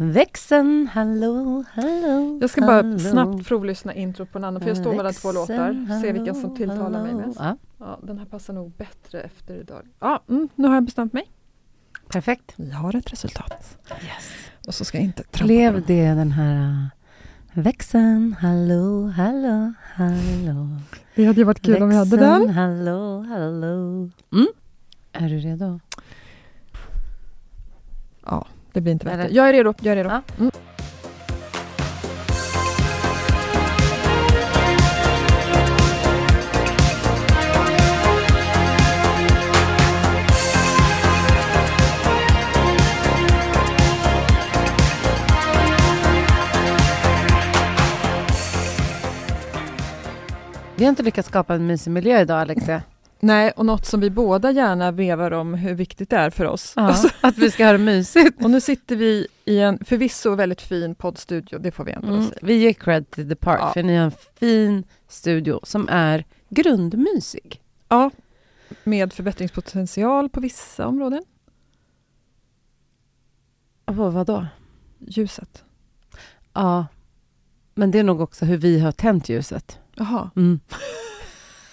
Växeln, hallå, hallå, Jag ska bara hallå. snabbt provlyssna intro på en annan, för jag står mellan två Växeln, låtar. Se vilken som hallå, tilltalar mig hallå. mest. Ja, Ja, den här passar nog bättre efter idag. Ja, mm, nu har jag bestämt mig. perfekt. Vi har ett resultat. Yes. Och så ska jag inte trampa Blev dem. det den här uh, växeln, hallå, hallå, hallå. Det hade ju varit kul om vi hade Växeln, den. hallå, hallå. Mm. Är du redo? Ja, det blir inte bättre. Eller- Jag är redo. Jag är redo. Ja. Mm. Vi har inte lyckats skapa en mysig miljö idag, Alexia. Nej, och något som vi båda gärna vevar om hur viktigt det är för oss. Ja, Alltså, att vi ska ha det mysigt. och nu sitter vi i en förvisso väldigt fin poddstudio, det får vi ändå Mm. säga. Vi ger cred till The Park, Ja. för ni har en fin studio som är grundmysig. Ja, med förbättringspotential på vissa områden. Och vad då? Ljuset. Ja, men det är nog också hur vi har tänt ljuset. Jaha, Mm.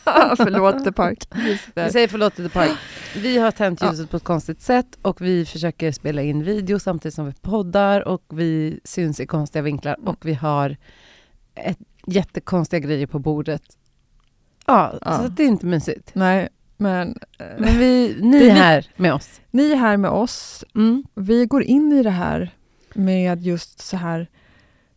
förlåt The Park. Vi det. säger förlåt till The Park. Vi har tänt Ja. ljuset på ett konstigt sätt och vi försöker spela in video samtidigt som vi poddar och vi syns i konstiga vinklar Mm. och vi har ett jättekonstiga grejer på bordet. Ja, Ja. så det är inte mysigt. Nej, men eh, Men vi, ni är här med oss. ni är här med oss. Mm. Vi går in i det här med just så här,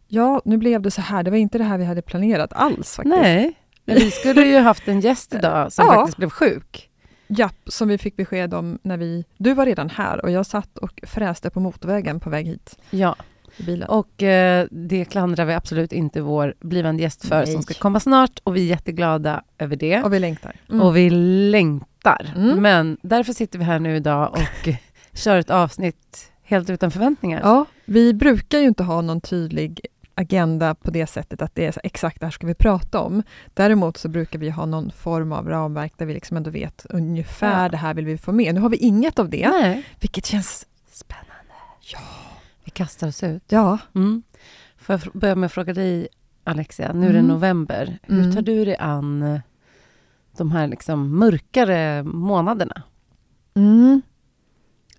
ja, nu blev det så här. Det var inte det här vi hade planerat alls faktiskt. Nej, men vi skulle ju haft en gäst idag som Ja. faktiskt blev sjuk. Japp, som vi fick besked om när vi... Du var redan här och jag satt och fräste på motorvägen på väg hit Ja, och eh, det klandrar vi absolut inte vår blivande gäst för Nej. som ska komma snart och vi är jätteglada över det. Och vi längtar. Mm. Och vi längtar. Mm. Men därför sitter vi här nu idag och kör ett avsnitt helt utan förväntningar. Ja, vi brukar ju inte ha någon tydlig agenda på det sättet att det är exakt det här ska vi prata om. Däremot så brukar vi ha någon form av ramverk där vi liksom ändå vet ungefär Ja. det här vill vi få med. Nu har vi inget av det, Nej. vilket känns... Spännande. Ja. Vi kastar oss ut. Ja, Mm. Får jag börja med att fråga dig, Alexia. Nu är det Mm. november. Hur Mm. tar du dig an eh, de här liksom mörkare månaderna? mm.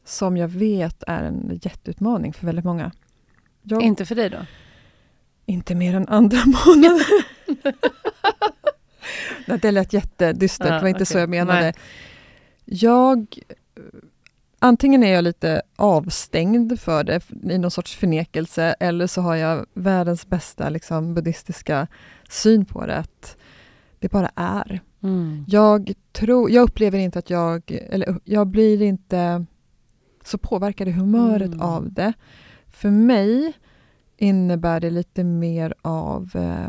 som jag vet är en jätteutmaning för väldigt många. Jag, Inte för dig då? Inte mer än andra månader. Nej, det lät jättedystert, Ja, det var inte okej. så jag menade. Nej. Jag... Antingen är jag lite avstängd för det, i någon sorts förnekelse, eller så har jag världens bästa liksom, buddhistiska syn på det, att det bara är. Mm. Jag, tror, jag upplever inte att jag... Eller jag blir inte så påverkad i humöret Mm. av det. För mig innebär det lite mer av... Eh,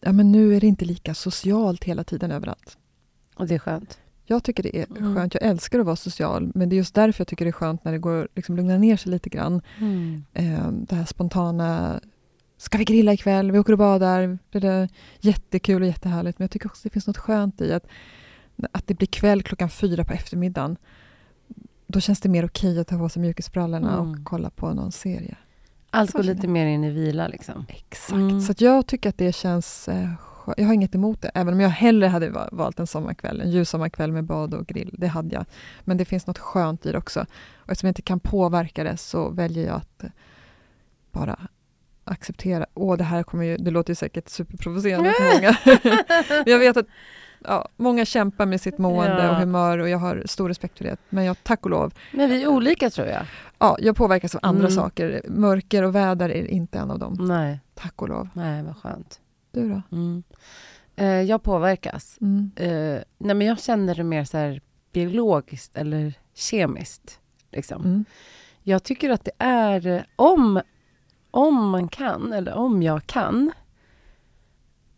ja, men nu är det inte lika socialt hela tiden överallt. Och det är skönt. Jag tycker det är Mm. skönt. Jag älskar att vara social, men det är just därför jag tycker det är skönt när det går liksom lugna ner sig lite grann. Mm. Eh, det här spontana... Ska vi grilla ikväll? Vi åker och badar. Det är jättekul och jättehärligt. Men jag tycker också det finns något skönt i att, att det blir kväll klockan fyra på eftermiddagen. Då känns det mer okej att ta på sig mjukisbrallorna Mm. och kolla på någon serie. Allt går lite mer in i vila liksom. Exakt. Mm. Så jag tycker att det känns... Eh, jag har inget emot det. Även om jag hellre hade va- valt en sommarkväll. En ljus sommarkväll med bad och grill. Det hade jag. Men det finns något skönt i det också. Och eftersom jag inte kan påverka det så väljer jag att eh, bara acceptera. Åh, det här kommer ju... Det låter ju säkert superprovocerande för många. Jag vet att ja, många kämpar med sitt mående Ja. och humör och jag har stor respekt för det. Men jag, tack och lov, Men vi är olika tror jag. ja, jag påverkas av andra Mm. saker. Mörker och väder är inte en av dem. Nej, Tack och lov. nej vad skönt. Du då? Mm. Eh, jag påverkas. Mm. Eh, nej men jag känner det mer så här biologiskt eller kemiskt. Liksom. Mm. Jag tycker att det är, eh, om, om man kan, eller om jag kan,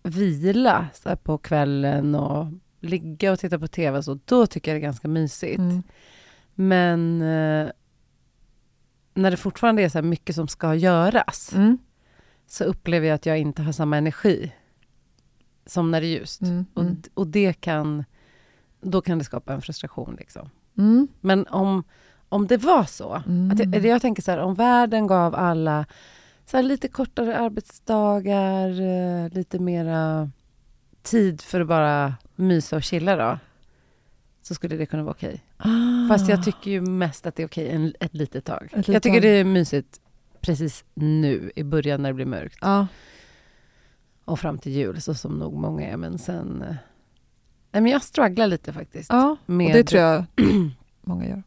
vila så på kvällen och ligga och titta på tv så, då tycker jag det är ganska mysigt. Mm. Men eh, när det fortfarande är så mycket som ska göras, Mm. så upplever jag att jag inte har samma energi som när det är ljust. Mm. Och, Mm. och det kan, då kan det skapa en frustration. Liksom. Mm. Men om, om det var så. Mm. Att jag, jag tänker så här, om världen gav alla så här, lite kortare arbetsdagar, eh, lite mera tid för att bara mysa och chilla då, så skulle det kunna vara okej. Ah. Fast jag tycker ju mest att det är okej en, ett litet tag. Ett litet jag tycker tag. det är mysigt precis nu, i början när det blir mörkt. Ja, Och fram till jul, så som nog många är. Men sen... eh, Nej, men jag strugglar lite faktiskt. ja. med, och det tror jag många gör.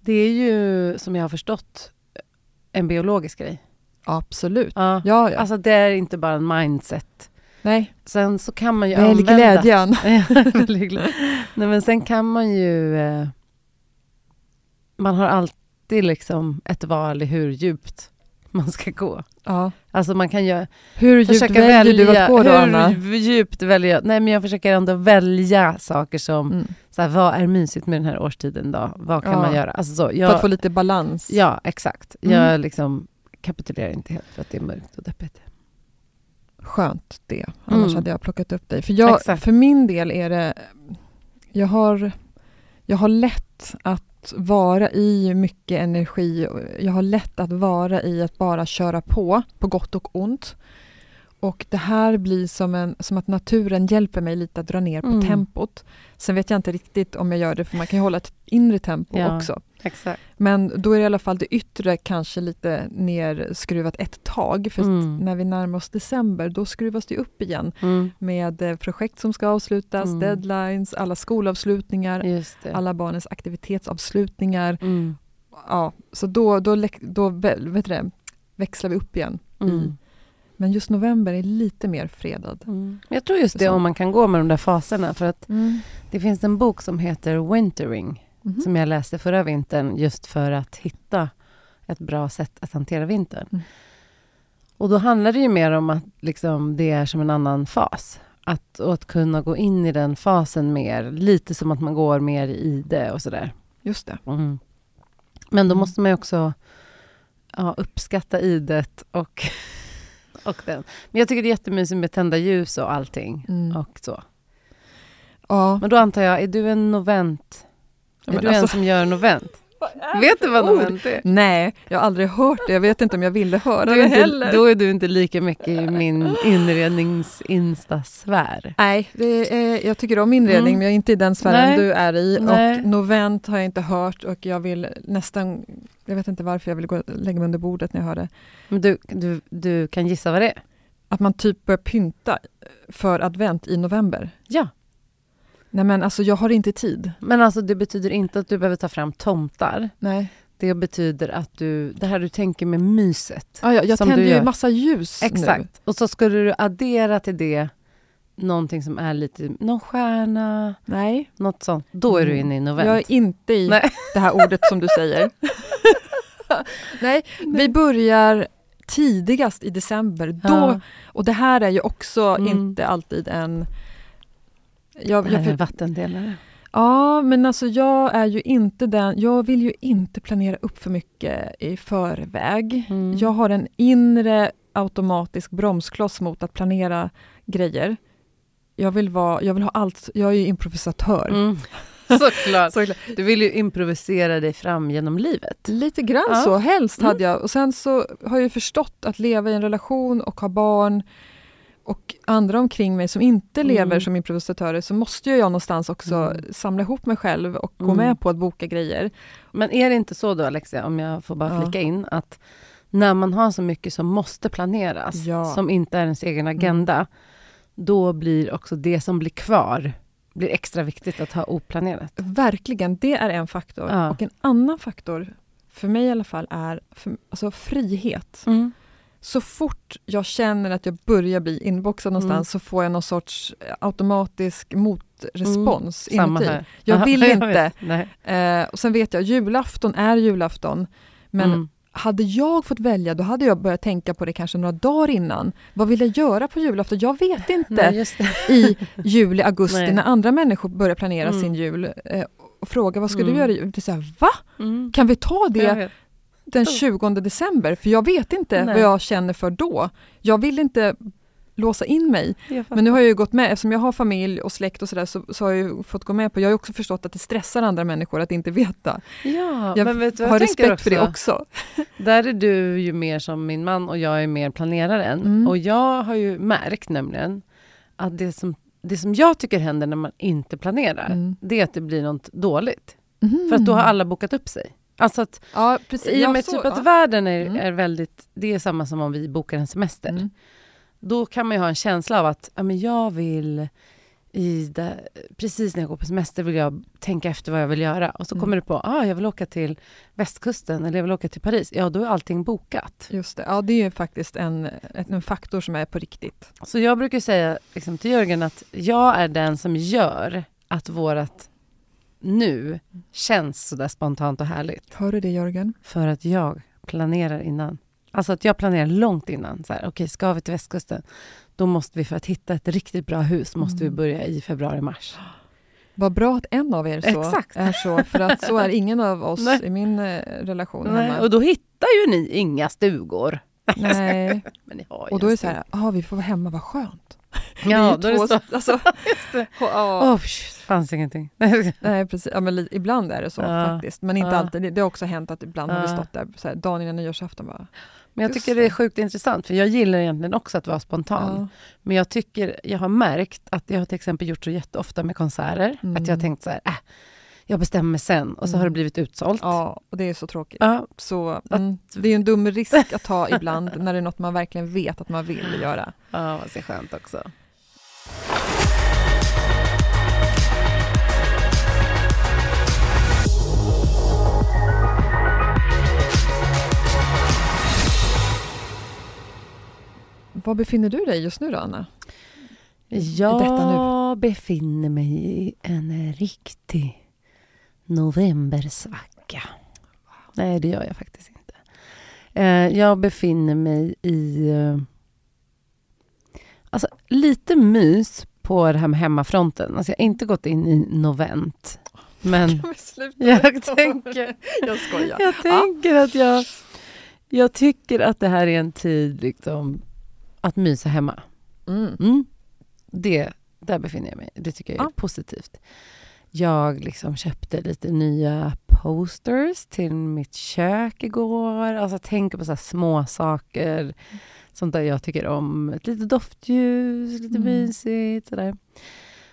det är ju, som jag har förstått, en biologisk grej. Absolut. Ja. Ja, ja. Alltså det är inte bara en mindset. Nej, Sen så kan man ju välj använda... glädjen. Nej, men sen kan man ju... Eh, man har alltid liksom ett val i hur djupt man ska gå. Ja. Alltså man kan ju Hur djupt väljer välja... du att gå då, hur Anna? djupt väljer jag? Nej, men jag försöker ändå välja saker som... Mm. Så här, vad är mysigt med den här årstiden då? Vad kan Ja. man göra? Alltså så, För jag, att få lite balans. Ja, exakt. Mm. Jag liksom kapitulerar inte helt för att det är mörkt och deppigt. Skönt det. Annars Mm. hade jag plockat upp dig. För, jag, Exakt. för min del är det... Jag har, jag har lätt att vara i mycket energi. Jag har lätt att vara i att bara köra på, på gott och ont. Och det här blir som, en, som att naturen hjälper mig lite att dra ner på Mm. tempot. Sen vet jag inte riktigt om jag gör det, för man kan ju hålla ett inre tempo Ja. också. Exakt. Men då är det i alla fall det yttre kanske lite nerskruvat ett tag. För Mm. när vi närmar oss december, då skruvas det upp igen Mm. med eh, projekt som ska avslutas, Mm. deadlines, alla skolavslutningar, alla barnens aktivitetsavslutningar. Mm. Ja, så då, då, då vä- vet du det, växlar vi upp igen. Mm. Men just november är lite mer fredad. Mm. Jag tror just det, om man kan gå med de där faserna. För att Mm. det finns en bok som heter Wintering, Mhm. som jag läste förra vintern, just för att hitta ett bra sätt att hantera vintern. Mm. Och då handlar det ju mer om att liksom, det är som en annan fas. Att, och att kunna gå in i den fasen mer, lite som att man går mer i det och sådär. Just det. Mm. Men då Mm. måste man ju också ja, uppskatta idet och, och den. Men jag tycker det är jättemysigt med tända ljus och allting. Mm. Och så. Ja. Men då antar jag, är du en novent? Ja, är du en alltså- som gör novent? Vet du vad novent är? Nej, jag har aldrig hört det. Jag vet inte om jag ville höra Du det inte, heller. då är du inte lika mycket i min inrednings-instasfär. Nej, är, jag tycker om inredning Mm. men jag är inte i den sfären Nej. du är i. Nej. Och novent har jag inte hört och jag vill nästan, jag vet inte varför jag vill gå, lägga mig under bordet när jag hör det. Men du, du, du kan gissa vad det är? Att man typ börjar pynta för advent i november. Ja. Nej men alltså jag har inte tid. Men alltså det betyder inte att du behöver ta fram tomtar. Nej. Det betyder att du, det här du tänker med myset. Ah, ja, jag tänder ju massa ljus nu. Exakt. Och så skulle du addera till det någonting som är lite, någon stjärna, Nej, något sånt. Då är du inne i novent. jag är inte i Nej. det här ordet som du säger. Nej, vi börjar tidigast i december. Då, Ja. Och det här är ju också Mm. inte alltid en... Jag, Det jag, här är en vattendelare. ja, men alltså jag är ju inte den... Jag vill ju inte planera upp för mycket i förväg. Mm. Jag har en inre automatisk bromskloss mot att planera grejer. Jag vill, vara, jag vill ha allt. Jag är ju improvisatör. Mm. Såklart. Så, Du vill ju improvisera dig fram genom livet. Lite grann Ja. så, helst Mm. hade jag. Och sen så har jag förstått att leva i en relation och ha barn och andra omkring mig som inte Mm. lever som improvisatörer så måste jag någonstans också Mm. samla ihop mig själv och gå Mm. med på att boka grejer. Men är det inte så då Alexia, om jag får bara Ja. flika in, att när man har så mycket som måste planeras, Ja. som inte är ens egen agenda, då blir också det som blir kvar blir extra viktigt att ha oplanerat. Verkligen, det är en faktor. Ja. Och en annan faktor, för mig i alla fall, är för, alltså frihet. Mm. Så fort jag känner att jag börjar bli inboxad någonstans Mm. så får jag någon sorts automatisk motrespons Samma inuti. Jag Ja, vill jag inte. Nej. Eh, och sen vet jag, julafton är julafton. Men Mm. Hade jag fått välja, då hade jag börjat tänka på det kanske några dagar innan. Vad vill jag göra på julafton? Jag vet inte. Nej. I juli, augusti, Nej. när andra människor börjar planera Mm. sin jul och, och fråga vad ska Mm. du göra i jul? Det är så här, Va? Mm. Kan vi ta det den Då. 20 december? För jag vet inte Nej. vad jag känner för då. Jag vill inte låsa in mig. Men nu har jag ju gått med, eftersom jag har familj och släkt och sådär, så, så har jag ju fått gå med på, jag har också förstått att det stressar andra människor att inte veta. Ja, Jag men vet du har jag tänker respekt för det också. Där är du ju mer som min man och jag är mer planeraren. Mm. Och jag har ju märkt nämligen att det som, det som jag tycker händer när man inte planerar, Mm. det är att det blir något dåligt. Mhm. För att då har alla bokat upp sig. Alltså att Ja, precis. i och med så- typ att ja. världen är, Mm. är väldigt, det är samma som om vi bokar en semester. Då kan man ju ha en känsla av att ja, men jag vill i det, precis när jag går på semester vill jag tänka efter vad jag vill göra. Och så Mm. kommer du på, ah, jag vill åka till västkusten eller jag vill åka till Paris. Ja, då är allting bokat. Just det. Ja, det är faktiskt en, en faktor som är på riktigt. Så jag brukar säga liksom, till Jörgen att jag är den som gör att vårat nu känns sådär spontant och härligt. Hör du det Jörgen? För att jag planerar innan. Alltså att jag planerar långt innan. Så här, Okej, ska vi till västkusten? Då måste vi, för att hitta ett riktigt bra hus, måste vi Mm. börja i februari-mars. Vad bra att en av er så Exakt. är så, för att så är ingen av oss Nej. i min eh, relation Nej, hemma. och då hittar ju ni inga stugor. Nej. Men ni har ju Och då är det så här, ah, vi får vara hemma, vad skönt. Ja, då är det så. Alltså, det. ja. Psh, det fanns ingenting. Nej, precis. Ja, men ibland är det så Ja. faktiskt. Men inte Ja. alltid. Det, har också hänt att ibland har vi Ja. stått där så här, dagen innan nyårsafton bara. Men jag Just tycker det är sjukt intressant, för jag gillar egentligen också att vara spontan. Ja. Men jag tycker, jag har märkt att jag har till exempel gjort så jätteofta med konserter, Mm. att jag har tänkt så här, äh, jag bestämmer mig sen och så Mm. har det blivit utsålt. ja, och det är så tråkigt. Ja, Så, mm, det är en dum risk att ta ibland när det är något man verkligen vet att man vill göra. ja vad så skönt också. Var befinner du dig just nu då, Anna? Jag befinner mig i en riktig novembersvacka. Nej, det gör jag faktiskt inte. Eh, jag befinner mig i... Eh, alltså, lite mys på det här med hemmafronten. Alltså, jag har inte gått in i novent. Men jag tänker, Jag skojar. jag tänker att jag... Jag tycker att det här är en tid liksom, att mysa hemma. Mm. Mm. Det, där befinner jag mig. Det tycker jag är Ja. positivt. Jag liksom köpte lite nya posters till mitt kök igår. Alltså tänker på så här små saker. Sånt där jag tycker om. Ett litet doftljus, lite Mm. mysigt. Sådär.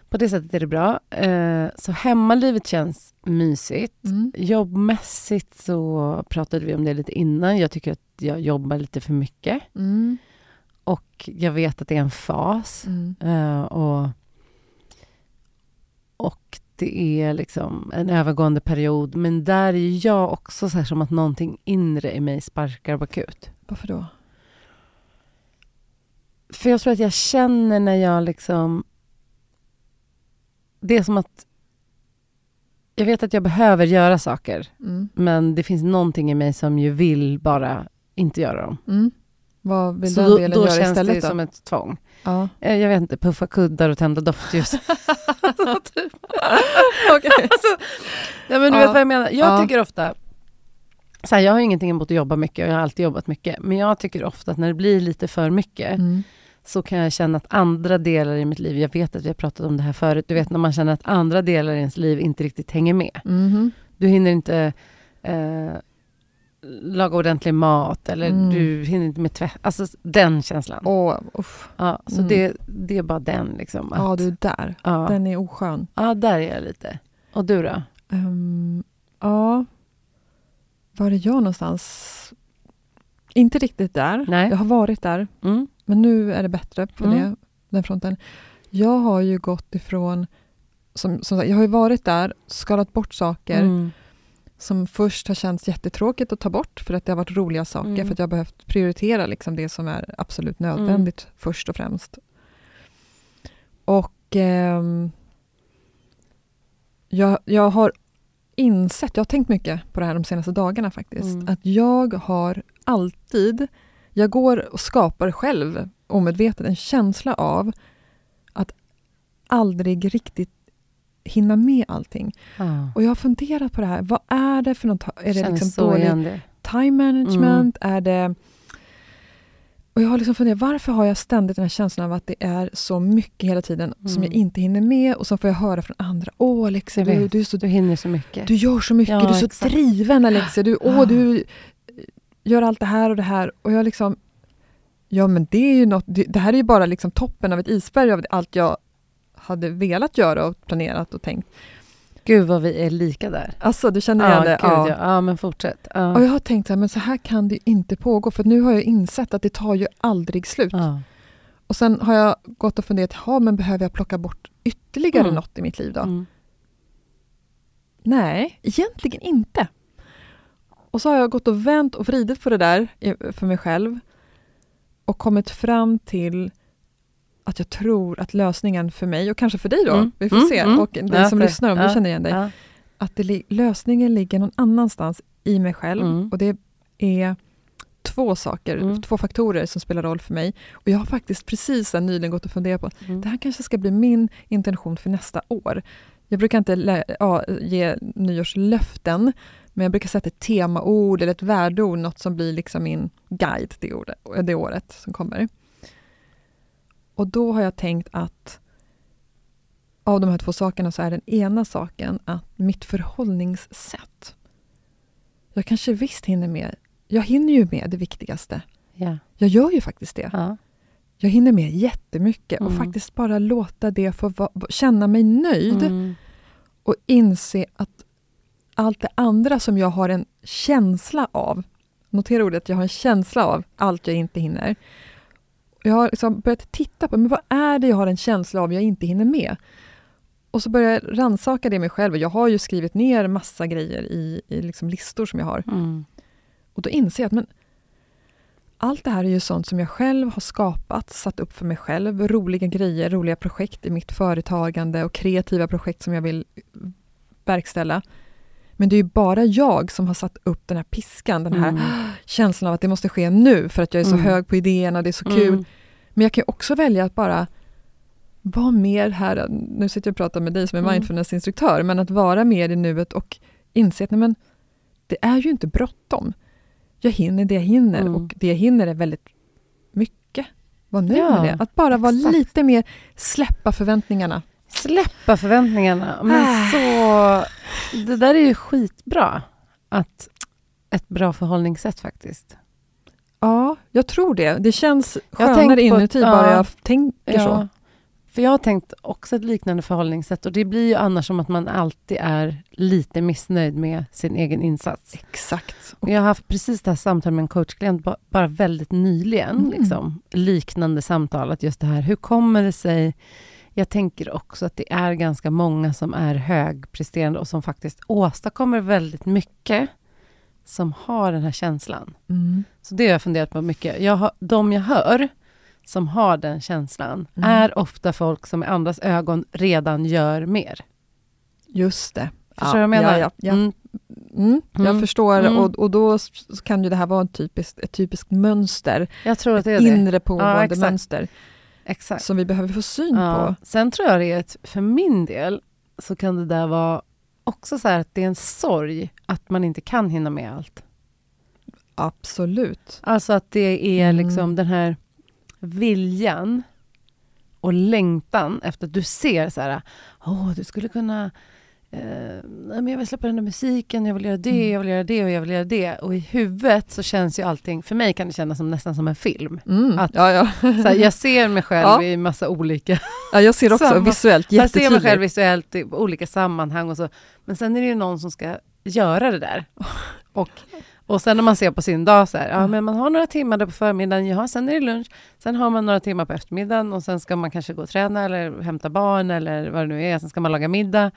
På det sättet är det bra. Eh, så hemmalivet känns mysigt. Mm. Jobbmässigt så pratade vi om det lite innan. Jag tycker att jag jobbar lite för mycket. Mm. Och jag vet att det är en fas. Mm. Eh, och, och det är liksom en övergående period. Men där är jag också så här som att någonting inre i mig sparkar bakut. Varför då? För jag tror att jag känner när jag liksom... Det är som att... Jag vet att jag behöver göra saker. Mm. Men det finns någonting i mig som ju vill bara inte göra dem. Mm. Vad vill Så den då, delen då göra känns istället det då? som ett tvång. Ja. Eh, Jag vet inte, puffa kuddar och tända doftljus. typ. Ja, men du Ja. vet vad jag menar. Jag Ja. tycker ofta... Så här, jag har ingenting emot att jobba mycket och jag har alltid jobbat mycket. Men jag tycker ofta att när det blir lite för mycket Mm. så kan jag känna att andra delar i mitt liv, jag vet att vi har pratat om det här förut, du vet när man känner att andra delar i ens liv inte riktigt hänger med. Mhm. Du hinner inte eh, laga ordentlig mat eller Mm. du hinner inte med tvätt. Alltså den känslan. Åh, uff. Ja, så Mm. det, det är bara den liksom. Att, Ja, du är där. ja. Den är oskön. ja, där är jag lite. Och du då? Ehm, ja, var är jag någonstans? Inte riktigt där. Nej. Jag har varit där, Mm. men nu är det bättre på Mm. det, den fronten. Jag har ju gått ifrån, som, som sagt, jag har ju varit där, skalat bort saker Mm. Som först har känts jättetråkigt att ta bort för att det har varit roliga saker, Mm. för att jag har behövt prioritera liksom det som är absolut nödvändigt först och främst. Och ehm, jag, jag har insett, jag har tänkt mycket på det här de senaste dagarna faktiskt, Mm. att jag har alltid, jag går och skapar själv omedvetet en känsla av att aldrig riktigt hinna med allting. Ja. Och jag har funderat på det här, vad är det för något? Är det liksom dålig det. time management? Är det Och jag har liksom funderat, varför har jag ständigt den här känslan av att det är så mycket hela tiden Mm. som jag inte hinner med och så får jag höra från andra. Åh Alexia, du, du, är så, Du hinner så mycket. du gör så mycket, Ja, du är så exakt. driven Alexia. Du, åh, du gör allt det här och det här. Och jag liksom, ja men det är ju något, det, det här är ju bara liksom toppen av ett isberg av allt jag hade velat göra och planerat och tänkt. Gud vad vi är lika där. Alltså du känner igen Ja, det? gud, ja. ja, men fortsätt. Ja. Och jag har tänkt så här, men så här kan det inte pågå för nu har jag insett att det tar ju aldrig slut. Ja. Och sen har jag gått och funderat, ja men behöver jag plocka bort ytterligare Mm. något i mitt liv då? Mm. Nej, egentligen inte. Och så har jag gått och vänt och vridit på det där för mig själv och kommit fram till att jag tror att lösningen för mig, och kanske för dig då, Mm. vi får Mm, se, mm. och Ja, som lyssnar om du ja, känner igen dig, Ja. att li- lösningen ligger någon annanstans i mig själv. Mm. Och det är två saker, Mm. två faktorer som spelar roll för mig. Och jag har faktiskt precis nyligen gått och funderat på Mm. det här kanske ska bli min intention för nästa år. Jag brukar inte ja, ge nyårslöften, men jag brukar sätta ett temaord eller ett värdeord, något som blir liksom min guide det, ordet, det året som kommer. Och då har jag tänkt att av de här två sakerna så är den ena saken att mitt förhållningssätt. Jag kanske visst hinner med. Jag hinner ju med det viktigaste. Ja. Jag gör ju faktiskt det. Ja. Jag hinner med jättemycket och Mm. faktiskt bara låta det få va- känna mig nöjd Mm. och inse att allt det andra som jag har en känsla av, notera ordet, jag har en känsla av allt jag inte hinner. Jag har liksom börjat titta på, men vad är det jag har en känsla av jag inte hinner med? Och så börjar jag rannsaka det mig själv. Jag har ju skrivit ner massa grejer i, i liksom listor som jag har. Mm. Och då inser jag att men, allt det här är ju sånt som jag själv har skapat, satt upp för mig själv. Roliga grejer, roliga projekt i mitt företagande och kreativa projekt som jag vill verkställa. Men det är ju bara jag som har satt upp den här piskan, den här Mm. känslan av att det måste ske nu för att jag är så Mm. hög på idéerna, det är så kul. Mm. Men jag kan också välja att bara vara mer här, nu sitter jag och pratar med dig som är Mm. mindfulnessinstruktör, men att vara mer i nuet och inse att nej men, det är ju inte bråttom. Jag hinner det jag hinner Mm. och det jag hinner är väldigt mycket. Var nöjd Ja, med det. Att bara vara exakt. lite mer, släppa förväntningarna. Släppa förväntningarna. Men Ah. så... Det där är ju skitbra. Att ett bra förhållningssätt faktiskt. Ja, jag tror det. Det känns skönare inuti ett- bara ja. jag tänker så. För jag har tänkt också ett liknande förhållningssätt och det blir ju annars som att man alltid är lite missnöjd med sin egen insats. Exakt. Och jag har haft precis det här samtalet med en coachklient ba- bara väldigt nyligen. Mm. Liksom, liknande samtal, att just det här, hur kommer det sig? Jag tänker också att det är ganska många som är högpresterande och som faktiskt åstadkommer väldigt mycket, som har den här känslan. Mm. Så det har jag funderat på mycket. Jag har, de jag hör som har den känslan Mm. är ofta folk som i andras ögon redan gör mer. Just det. Förstår du vad jag menar? Ja, ja, ja. Mm. Mm, jag Mm. förstår Mm. och, och då kan ju det här vara en typisk, ett typiskt mönster. Jag tror att Ett det är det. inre pågående exakt. mönster Exakt. som vi behöver få syn Ja. på. Sen tror jag det är att för min del så kan det där vara också så här att det är en sorg att man inte kan hinna med allt. Absolut. Alltså att det är Mm. liksom den här viljan och längtan efter att du ser så här, åh, du skulle kunna men jag vill släppa den där musiken, jag vill göra det, Mm. jag vill göra det och jag vill göra det. Och i huvudet så känns ju allting, för mig kan det kännas som, nästan som en film. Mm. Att- ja, ja. Här, jag ser mig själv Ja. i massa olika ja, jag ser också Samma. visuellt Jag ser mig själv jättetydligt. visuellt i olika sammanhang och så. Men sen är det ju någon som ska göra det där. Och, och sen när man ser på sin dag så här, ja men man har några timmar där på förmiddagen, ja, sen är det lunch, sen har man några timmar på eftermiddagen och sen ska man kanske gå och träna eller hämta barn eller vad det nu är, sen ska man laga middag.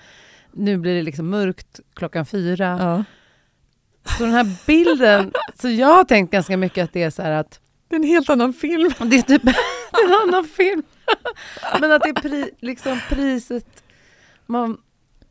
Nu blir det liksom mörkt klockan fyra. Ja. Så den här bilden, så jag har tänkt ganska mycket att det är så här att Det är en helt annan film. det är typ en annan film. Men att det är pri, liksom priset man,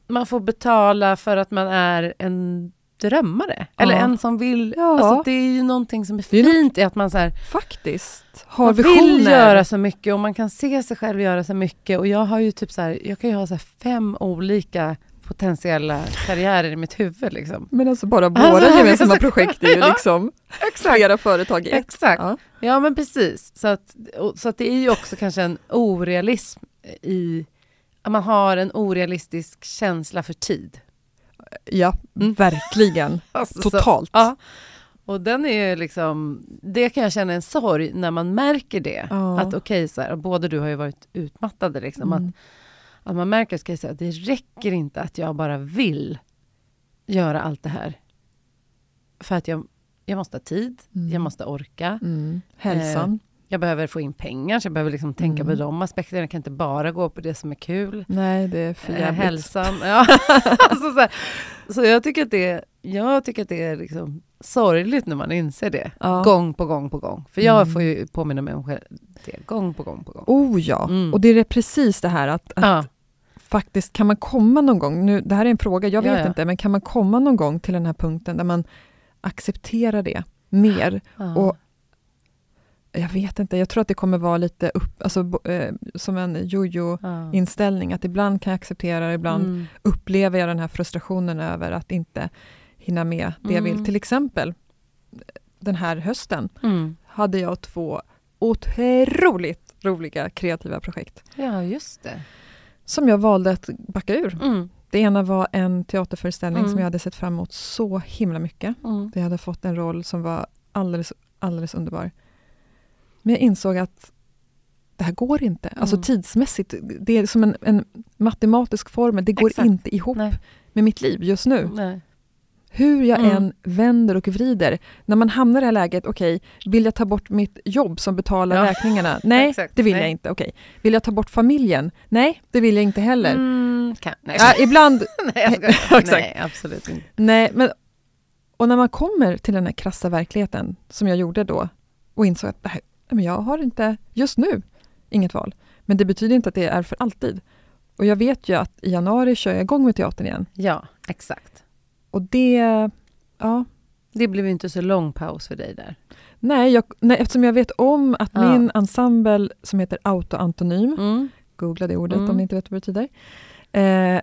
man får betala för att man är en drömmare. Eller Ja. en som vill... Ja. Alltså det är ju någonting som är fint i att man, så här, Faktiskt. Har man visioner. vill göra så mycket och man kan se sig själv göra så mycket. Och jag har ju typ så här, jag kan ju ha så fem olika potentiella karriärer i mitt huvud. Liksom. Men alltså bara våra Alltså, gemensamma exakt. projekt är ju Ja. liksom flera företag i ett. Exakt. Ja. Ja, men precis. Så, att, så att det är ju också kanske en orealism i... att Man har en orealistisk känsla för tid. ja, Mm. verkligen. Alltså, så- Totalt. ja. Och den är ju liksom... Det kan jag känna en sorg när man märker det. Ja. Att okej, så här, och båda du har ju varit utmattade. Liksom, Mm. att, att man märker ska jag säga, att det räcker inte att jag bara vill göra allt det här. För att jag, jag måste ha tid, Mm. jag måste orka. Mm. Hälsan. Jag behöver få in pengar, så jag behöver liksom tänka Mm. på de aspekterna. Jag kan inte bara gå på det som är kul. Nej, det är för Eh, jävligt. hälsan. Ja. alltså så, så jag tycker att det är, jag tycker att det är liksom sorgligt när man inser det. Ja. Gång på gång på gång. För jag Mm. får ju påminna mig om själv det gång på gång på gång. Oh ja, Mm. och det är precis det här att, att Ja. Faktiskt kan man komma någon gång, nu, det här är en fråga, jag vet Ja, ja. inte, men kan man komma någon gång till den här punkten där man accepterar det mer? Ja. Och jag vet inte, jag tror att det kommer vara lite upp, alltså, eh, som en jojo-inställning, att ibland kan jag acceptera det, ibland Mm. upplever jag den här frustrationen över att inte hinna med det jag vill. Mm. Till exempel den här hösten Mm. hade jag två otroligt roliga kreativa projekt Ja, just det. Som jag valde att backa ur. Mm. Det ena var en teaterföreställning Mm. som jag hade sett fram emot så himla mycket. Mm. Jag hade fått en roll som var alldeles, alldeles underbar. Men jag insåg att det här går inte. Alltså Mm. tidsmässigt, det är som en, en matematisk formel. Det går Exakt. inte ihop Nej. med mitt liv just nu. Nej. Hur jag Mm. än vänder och vrider. När man hamnar i det här läget, okej, vill jag ta bort mitt jobb som betalar Ja. räkningarna? Nej, Exakt. det vill Nej. jag inte. Okej. Vill jag ta bort familjen? Nej, det vill jag inte heller. Mm, kan. Nej. Ja, ibland, Nej, jag. Exakt. Nej, absolut inte. nej, men och när man kommer till den här krassa verkligheten som jag gjorde då och insåg att nej, men jag har inte, just nu, inget val. Men det betyder inte att det är för alltid. Och jag vet ju att i januari kör jag igång med teatern igen. Ja, exakt. Och det, ja, Det blev inte så lång paus för dig där. Nej, jag, nej, eftersom jag vet om att Ja. min ensemble som heter autoantonym, Mm. googla det ordet Mm. om ni inte vet vad det betyder, eh,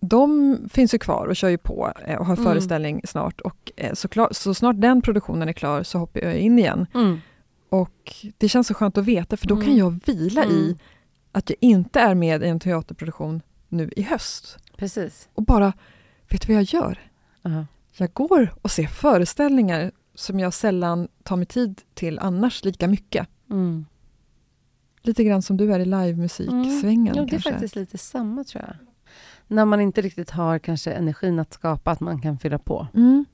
de finns ju kvar och kör ju på eh, och har Mm. föreställning snart. Och eh, så, klar, så snart den produktionen är klar så hoppar jag in igen. Mm. Och det känns så skönt att veta för då kan Mm. jag vila i Mm. att jag inte är med i en teaterproduktion nu i höst. Precis. Och bara, vet du vad jag gör? Ja. Jag går och ser föreställningar som jag sällan tar mig tid till annars lika mycket. Mm. Lite grann som du är i livemusiksvängen Ja, det är kanske. faktiskt lite samma tror jag. När man inte riktigt har kanske energin att skapa, att man kan fylla på. Mm,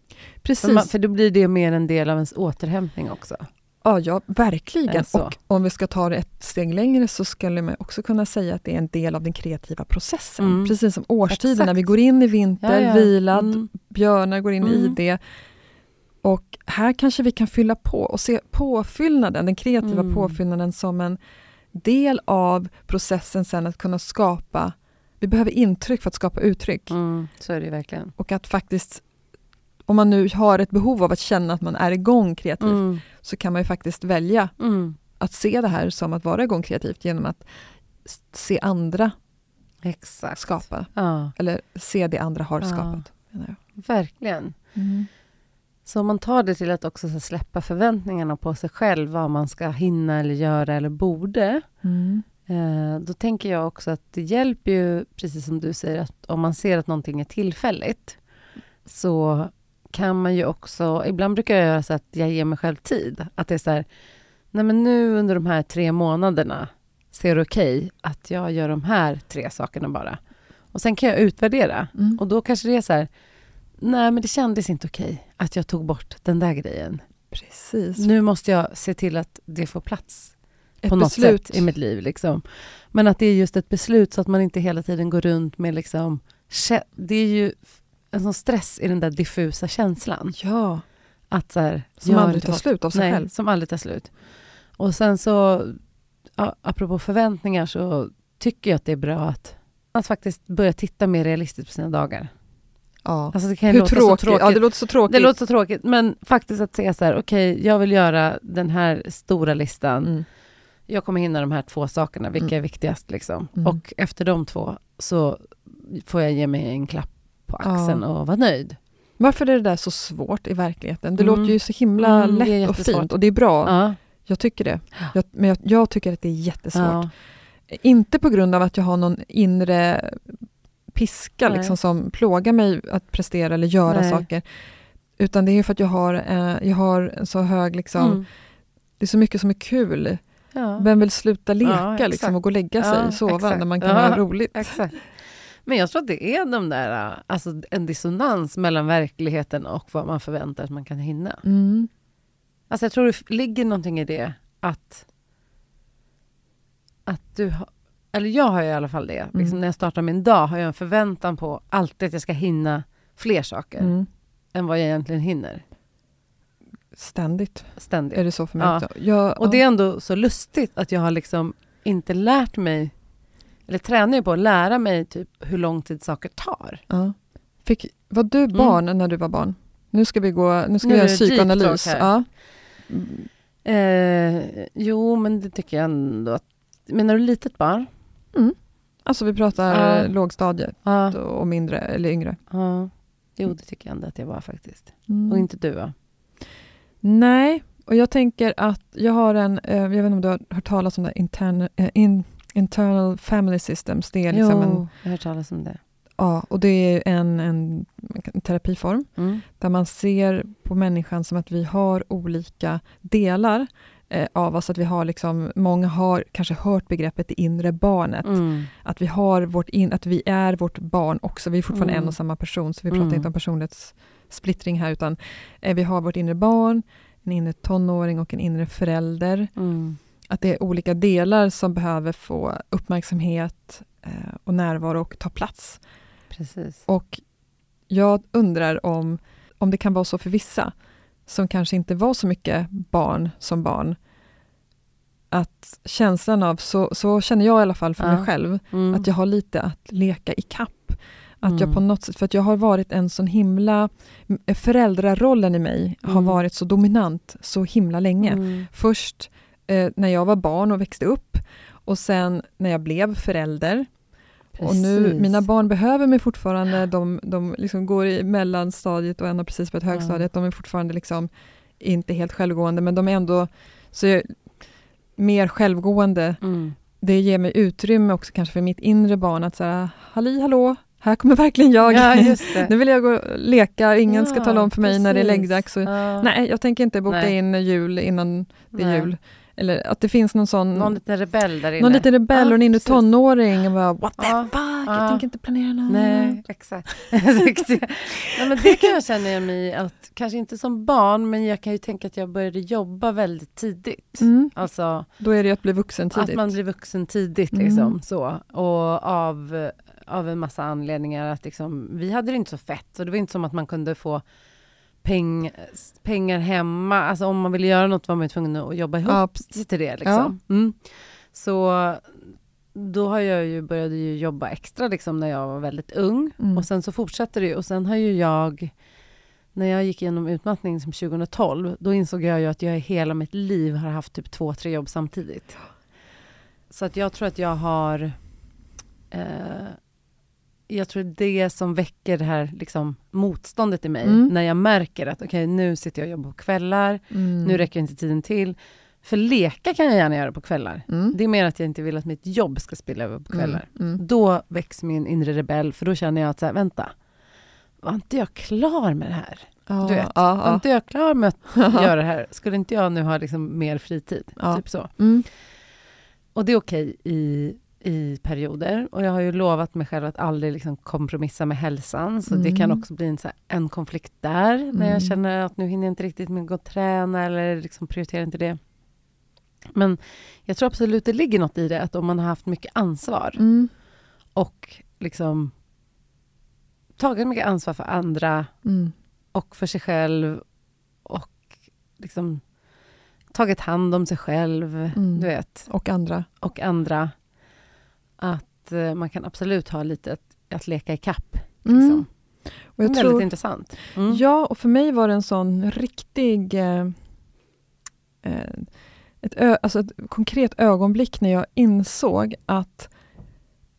precis. För, man, för då blir det mer en del av ens återhämtning också. Ja, ja, verkligen. Är så. Och om vi ska ta det ett steg längre så skulle man också kunna säga att det är en del av den kreativa processen. Mm. Precis som årstiderna. Vi går in i vinter, Ja, ja. vilad, Mm. björnar går in i Mm. det. Och här kanske vi kan fylla på och se påfyllnaden, den kreativa Mm. påfyllnaden som en del av processen sen att kunna skapa, vi behöver intryck för att skapa uttryck. Mm. Så är det verkligen. Och att faktiskt, om man nu har ett behov av att känna att man är igång kreativt, Mm. så kan man ju faktiskt välja Mm. att se det här som att vara igång kreativt genom att se andra Exakt. skapa, Ja, eller se det andra har Ja. skapat. verkligen. Mm. Så om man tar det till att också så släppa förväntningarna på sig själv, vad man ska hinna eller göra eller borde, Mm. eh, då tänker jag också att det hjälper ju, precis som du säger, att om man ser att någonting är tillfälligt, så kan man ju också, ibland brukar jag göra så att jag ger mig själv tid. Att det är så här, nej men nu under de här tre månaderna ser det okej att jag gör de här tre sakerna bara. Och sen kan jag utvärdera. Mm. Och då kanske det är så här, nej men det kändes inte okej att jag tog bort den där grejen. Precis. Nu måste jag se till att det får plats Ett på något beslut. sätt i mitt liv. Liksom. Men att det är just ett beslut så att man inte hela tiden går runt med liksom, det är ju en sån stress i den där diffusa känslan. Ja, Att så här, som aldrig tar fått- slut av sig Nej, själv. som aldrig tar slut. Och sen så, apropå förväntningar så tycker jag att det är bra att, att faktiskt börja titta mer realistiskt på sina dagar. Ja. Alltså det kan Hur låta tråkigt? så tråkigt. Ja, det låter så tråkigt. Det låter så tråkigt, men faktiskt att säga så här, okej, jag vill göra den här stora listan. mm. jag kommer hinna de här två sakerna, vilka Mm. är viktigast liksom? Mm. Och efter de två så får jag ge mig en klapp på axeln Ja. och vara nöjd. Varför är det där så svårt i verkligheten? Det Mm. låter ju så himla Mm, lätt och fint och det är bra. Ja. Jag tycker det. Jag, men jag, jag tycker att det är jättesvårt. Inte på grund av att jag har någon inre piska Nej. liksom, som plågar mig att prestera eller göra Nej. saker. Utan det är för att jag har, eh, jag har en så hög, liksom, Mm. det är så mycket som är kul. Ja. Vem vill sluta leka Ja, liksom, och gå och lägga sig, Ja, sova exakt. när man kan Ja. ha roligt? Exakt. Men jag tror att det är de där, alltså en dissonans mellan verkligheten och vad man förväntar att man kan hinna. Mm. Alltså jag tror det ligger någonting i det att, att du har, eller jag har ju i alla fall det, liksom Mm. när jag startar min dag har jag en förväntan på alltid att jag ska hinna fler saker Mm. än vad jag egentligen hinner. Ständigt Ständigt. är det så för mig Ja. också. Jag, Och det är ändå så lustigt att jag har liksom inte lärt mig, eller tränar ju på att lära mig typ hur lång tid saker tar. ja. Fick, var du barn när du var barn? Nu ska vi, gå, nu ska Nu vi göra psykoanalys. Ja. Eh, jo, men det tycker jag ändå att... Menar du litet barn? Alltså vi pratar Ja. lågstadiet Ja. och mindre eller yngre. ja. Jo, det tycker jag ändå att jag var faktiskt. Mm. Och inte du va? Nej, och jag tänker att jag har en, eh, jag vet inte om du har hört talas om det, intern, eh, in, internal family systems. Det är liksom en, jo, jag har hört talas om det. ja, och det är en, en, en terapiform Mm. där man ser på människan som att vi har olika delar eh, av oss. Att vi har liksom, många har kanske hört begreppet det inre barnet. Mm. Att vi, har vårt in, att vi är vårt barn också. Vi är fortfarande Mm. en och samma person, så vi pratar Mm. inte om personlighetssplittring här, utan eh, vi har vårt inre barn, en inre tonåring och en inre förälder. Mm. Att det är olika delar som behöver få uppmärksamhet eh, och närvaro och ta plats. Precis. Och jag undrar om, om det kan vara så för vissa, som kanske inte var så mycket barn som barn, att känslan av, så, så känner jag i alla fall för Ja. mig själv, Mm. att jag har lite att leka i kapp. Att jag Mm. på något sätt, för att jag har varit en sån himla, föräldrarollen i mig har Mm. varit så dominant så himla länge. Mm. Först eh, när jag var barn och växte upp och sen när jag blev förälder. Och nu, Precis. mina barn behöver mig fortfarande, de, de liksom går i mellanstadiet och en har precis börjat högstadiet, de är fortfarande liksom inte helt självgående, men de är ändå så jag, mer självgående. Mm. Det ger mig utrymme också kanske för mitt inre barn att säga, halli hallå, här kommer verkligen jag. Ja, nu vill jag gå och leka, ingen ska Ja, tala om för mig när det är precis. läggdags. Ja. Nej, jag tänker inte boka Nej. in jul innan det är Nej. jul. Eller att det finns någon sån, Någon liten rebell där inne. någon liten rebell och en inre tonåring. Och bara, What the Ja, fuck, ja. jag tänker inte planera något. Nej, exakt. Nej, men det kan jag känna igen mig i att, kanske inte som barn, men jag kan ju tänka att jag började jobba väldigt tidigt. Mm, Alltså då är det ju att bli vuxen tidigt. att man blir vuxen tidigt Mm. liksom så. Och av, av en massa anledningar att liksom, vi hade det inte så fett. Så det var inte som att man kunde få peng, pengar hemma. Alltså om man ville göra något var man tvungen att jobba ihop Ja, till det liksom. Mm. Så då har jag ju började ju jobba extra liksom när jag var väldigt ung. Mm. Och sen så fortsatte det ju. Och sen har ju jag, när jag gick igenom utmattning som 2012, då insåg jag ju att jag i hela mitt liv har haft typ två, tre jobb samtidigt. Så att jag tror att jag har, eh, jag tror det som väcker det här liksom, motståndet i mig, Mm. när jag märker att okej, nu sitter jag och jobbar på kvällar, Mm. nu räcker inte tiden till. För leka kan jag gärna göra på kvällar. Mm. Det är mer att jag inte vill att mitt jobb ska spilla över på kvällar. Mm. Mm. Då väcks min inre rebell, för då känner jag att så här, vänta, var inte jag klar med det här? Ja, Du vet, ja, Var inte jag klar med att göra det här? Skulle inte jag nu ha liksom mer fritid? Ja. Typ så. Mm. Och det är okej i, i perioder. Och jag har ju lovat mig själv att aldrig liksom kompromissa med hälsan. Så det kan Mm. också bli en, här, en konflikt där. När Mm. jag känner att nu hinner jag inte riktigt med att gå och träna eller liksom prioriterar inte det. Men jag tror absolut det ligger något i det, att om man har haft mycket ansvar Mm. och liksom tagit mycket ansvar för andra Mm. och för sig själv och liksom tagit hand om sig själv, Mm. du vet, Och andra. och andra. Att eh, man kan absolut ha lite att, att leka i kapp. Mm. Liksom. Och jag Väldigt tror, intressant. Mm. Ja, och för mig var det en sån riktig... Eh, eh, ett, ö, alltså ett konkret ögonblick när jag insåg att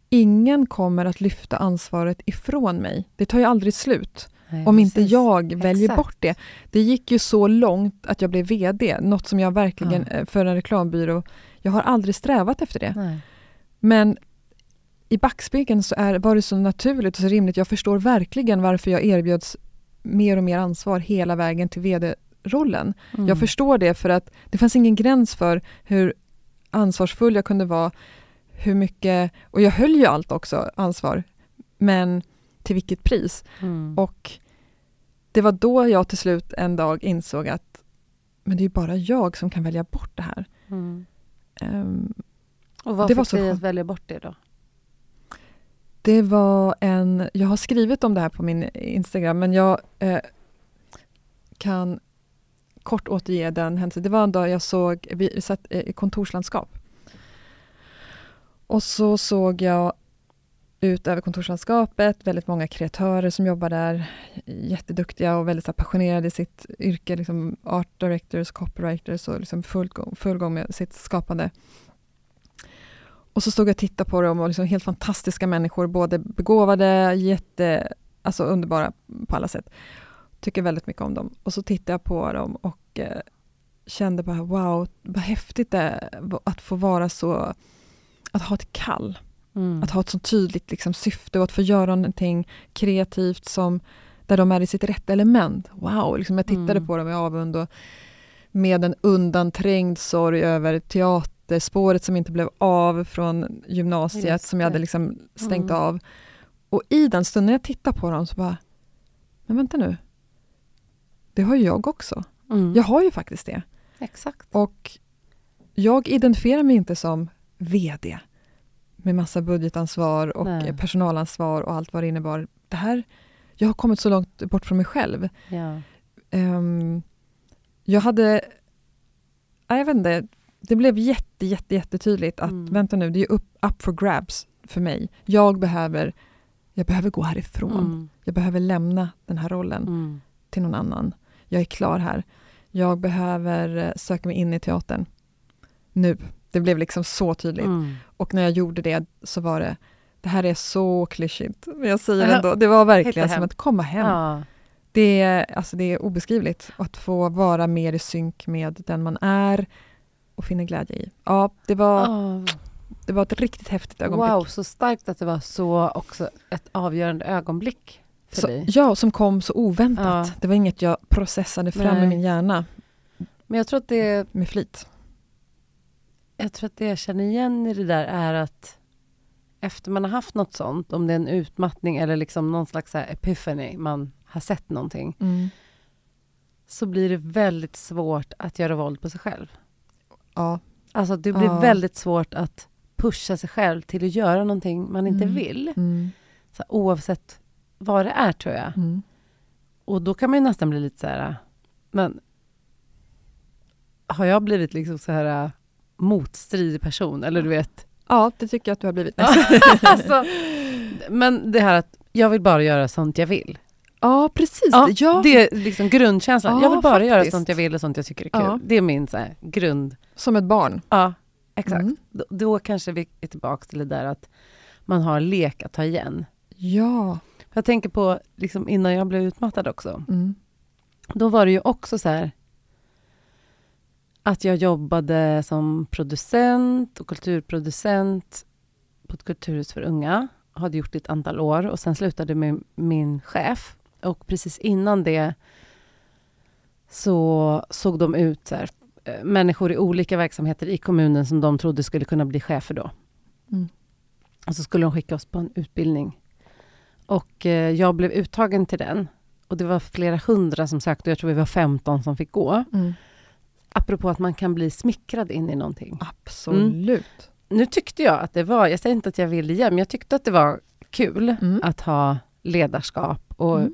ingen kommer att lyfta ansvaret ifrån mig. Det tar ju aldrig slut. Nej, om inte precis. jag väljer Exakt. bort det. Det gick ju så långt att jag blev VD, något som jag verkligen, Ja. eh, för en reklambyrå, jag har aldrig strävat efter det. Nej. Men i backspegeln så är, var det så naturligt och så rimligt. Jag förstår verkligen varför jag erbjöds mer och mer ansvar hela vägen till VD-rollen. Mm. Jag förstår det för att det fanns ingen gräns för hur ansvarsfull jag kunde vara, hur mycket, och jag höll ju allt också, ansvar, men till vilket pris? Mm. Och det var då jag till slut en dag insåg att men det är bara jag som kan välja bort det här. Mm. Ehm, Och vad Det fick var så dig att välja bort det då? Det var en, jag har skrivit om det här på min Instagram, men jag eh, kan kort återge den händelsen. Det var en dag jag såg, vi satt i kontorslandskap. Och så såg jag ut över kontorslandskapet, väldigt många kreatörer som jobbar där, jätteduktiga och väldigt passionerade i sitt yrke, liksom art directors, copywriters och liksom full, full gång med sitt skapande. Och så stod jag och tittade på dem och liksom helt fantastiska människor, både begåvade, jätte, alltså underbara på alla sätt. Tycker väldigt mycket om dem. Och så tittade jag på dem och eh, kände bara wow, vad häftigt det är att få vara så, att ha ett kall. Mm. Att ha ett så tydligt liksom, syfte och att få göra någonting kreativt som där de är i sitt rätta element. Wow, liksom jag tittade Mm. på dem med avund och med en undanträngd sorg över teaterspåret som inte blev av från gymnasiet som jag hade det. liksom stängt Mm. av. Och i den stunden jag tittade på dem så bara, men vänta nu. Det har ju jag också. Mm. Jag har ju faktiskt det. Exakt. Och jag identifierar mig inte som VD med massa budgetansvar och Nej. personalansvar och allt vad det innebar. Det här, jag har kommit så långt bort från mig själv. Ja. Ehm, jag hade, ja, jag vet inte, det blev jätte, jätte, jättetydligt att Mm. vänta nu, det är up, up for grabs för mig. Jag behöver, jag behöver gå härifrån. Mm. Jag behöver lämna den här rollen Mm. till någon annan. Jag är klar här. Jag behöver eh, söka mig in i teatern. Nu. Det blev liksom så tydligt. Mm. Och när jag gjorde det så var det, det här är så klyschigt, men jag säger Ja, ändå, det var verkligen som att komma hem. Ja. Det, är, alltså det är obeskrivligt att få vara mer i synk med den man är och finna glädje i. Ja, det var, Åh, det var ett riktigt häftigt ögonblick. Wow, så starkt att det var så också ett avgörande ögonblick för Så, dig. ja, som kom så oväntat. Ja. Det var inget jag processade fram Nej. i min hjärna Men jag tror att det med flit. jag tror att det jag känner igen i det där är att efter man har haft något sånt, om det är en utmattning eller liksom någon slags så här epiphany, man har sett någonting, Mm. så blir det väldigt svårt att göra våld på sig själv. Ja, Alltså det blir Ja. väldigt svårt att pusha sig själv till att göra någonting man inte Mm. vill. mm. Så här, oavsett vad det är, tror jag. Mm. Och då kan man ju nästan bli lite så här, men har jag blivit liksom så här motstridig person? Eller du vet, ja, det tycker jag att du har blivit. alltså, men det här att jag vill bara göra sånt jag vill. Ja, precis. Ja, Ja, Det är liksom grundkänslan. Ja, jag vill bara göra faktiskt. sånt jag vill och sånt jag tycker är kul. Ja. Det är min så här, grund. Som ett barn. Ja, exakt. Mm. Då, då kanske vi är tillbaka till det där att man har lek att ta igen. Ja. Jag tänker på liksom innan jag blev utmattad också. Mm. Då var det ju också så här att jag jobbade som producent och kulturproducent på ett kulturhus för unga. Hade gjort det ett antal år och sen slutade med min chef. Och precis innan det så såg de ut så här, eh, människor i olika verksamheter i kommunen som de trodde skulle kunna bli chefer då. Mm. Och så skulle de skicka oss på en utbildning. Och eh, jag blev uttagen till den. Och det var flera hundra som sökte och jag tror vi var 15 som fick gå. Mm. Apropå att man kan bli smickrad in i någonting. Absolut. Nu tyckte jag att det var, jag säger inte att jag vill igen, men jag tyckte att det var kul Mm. att ha ledarskap och Mm.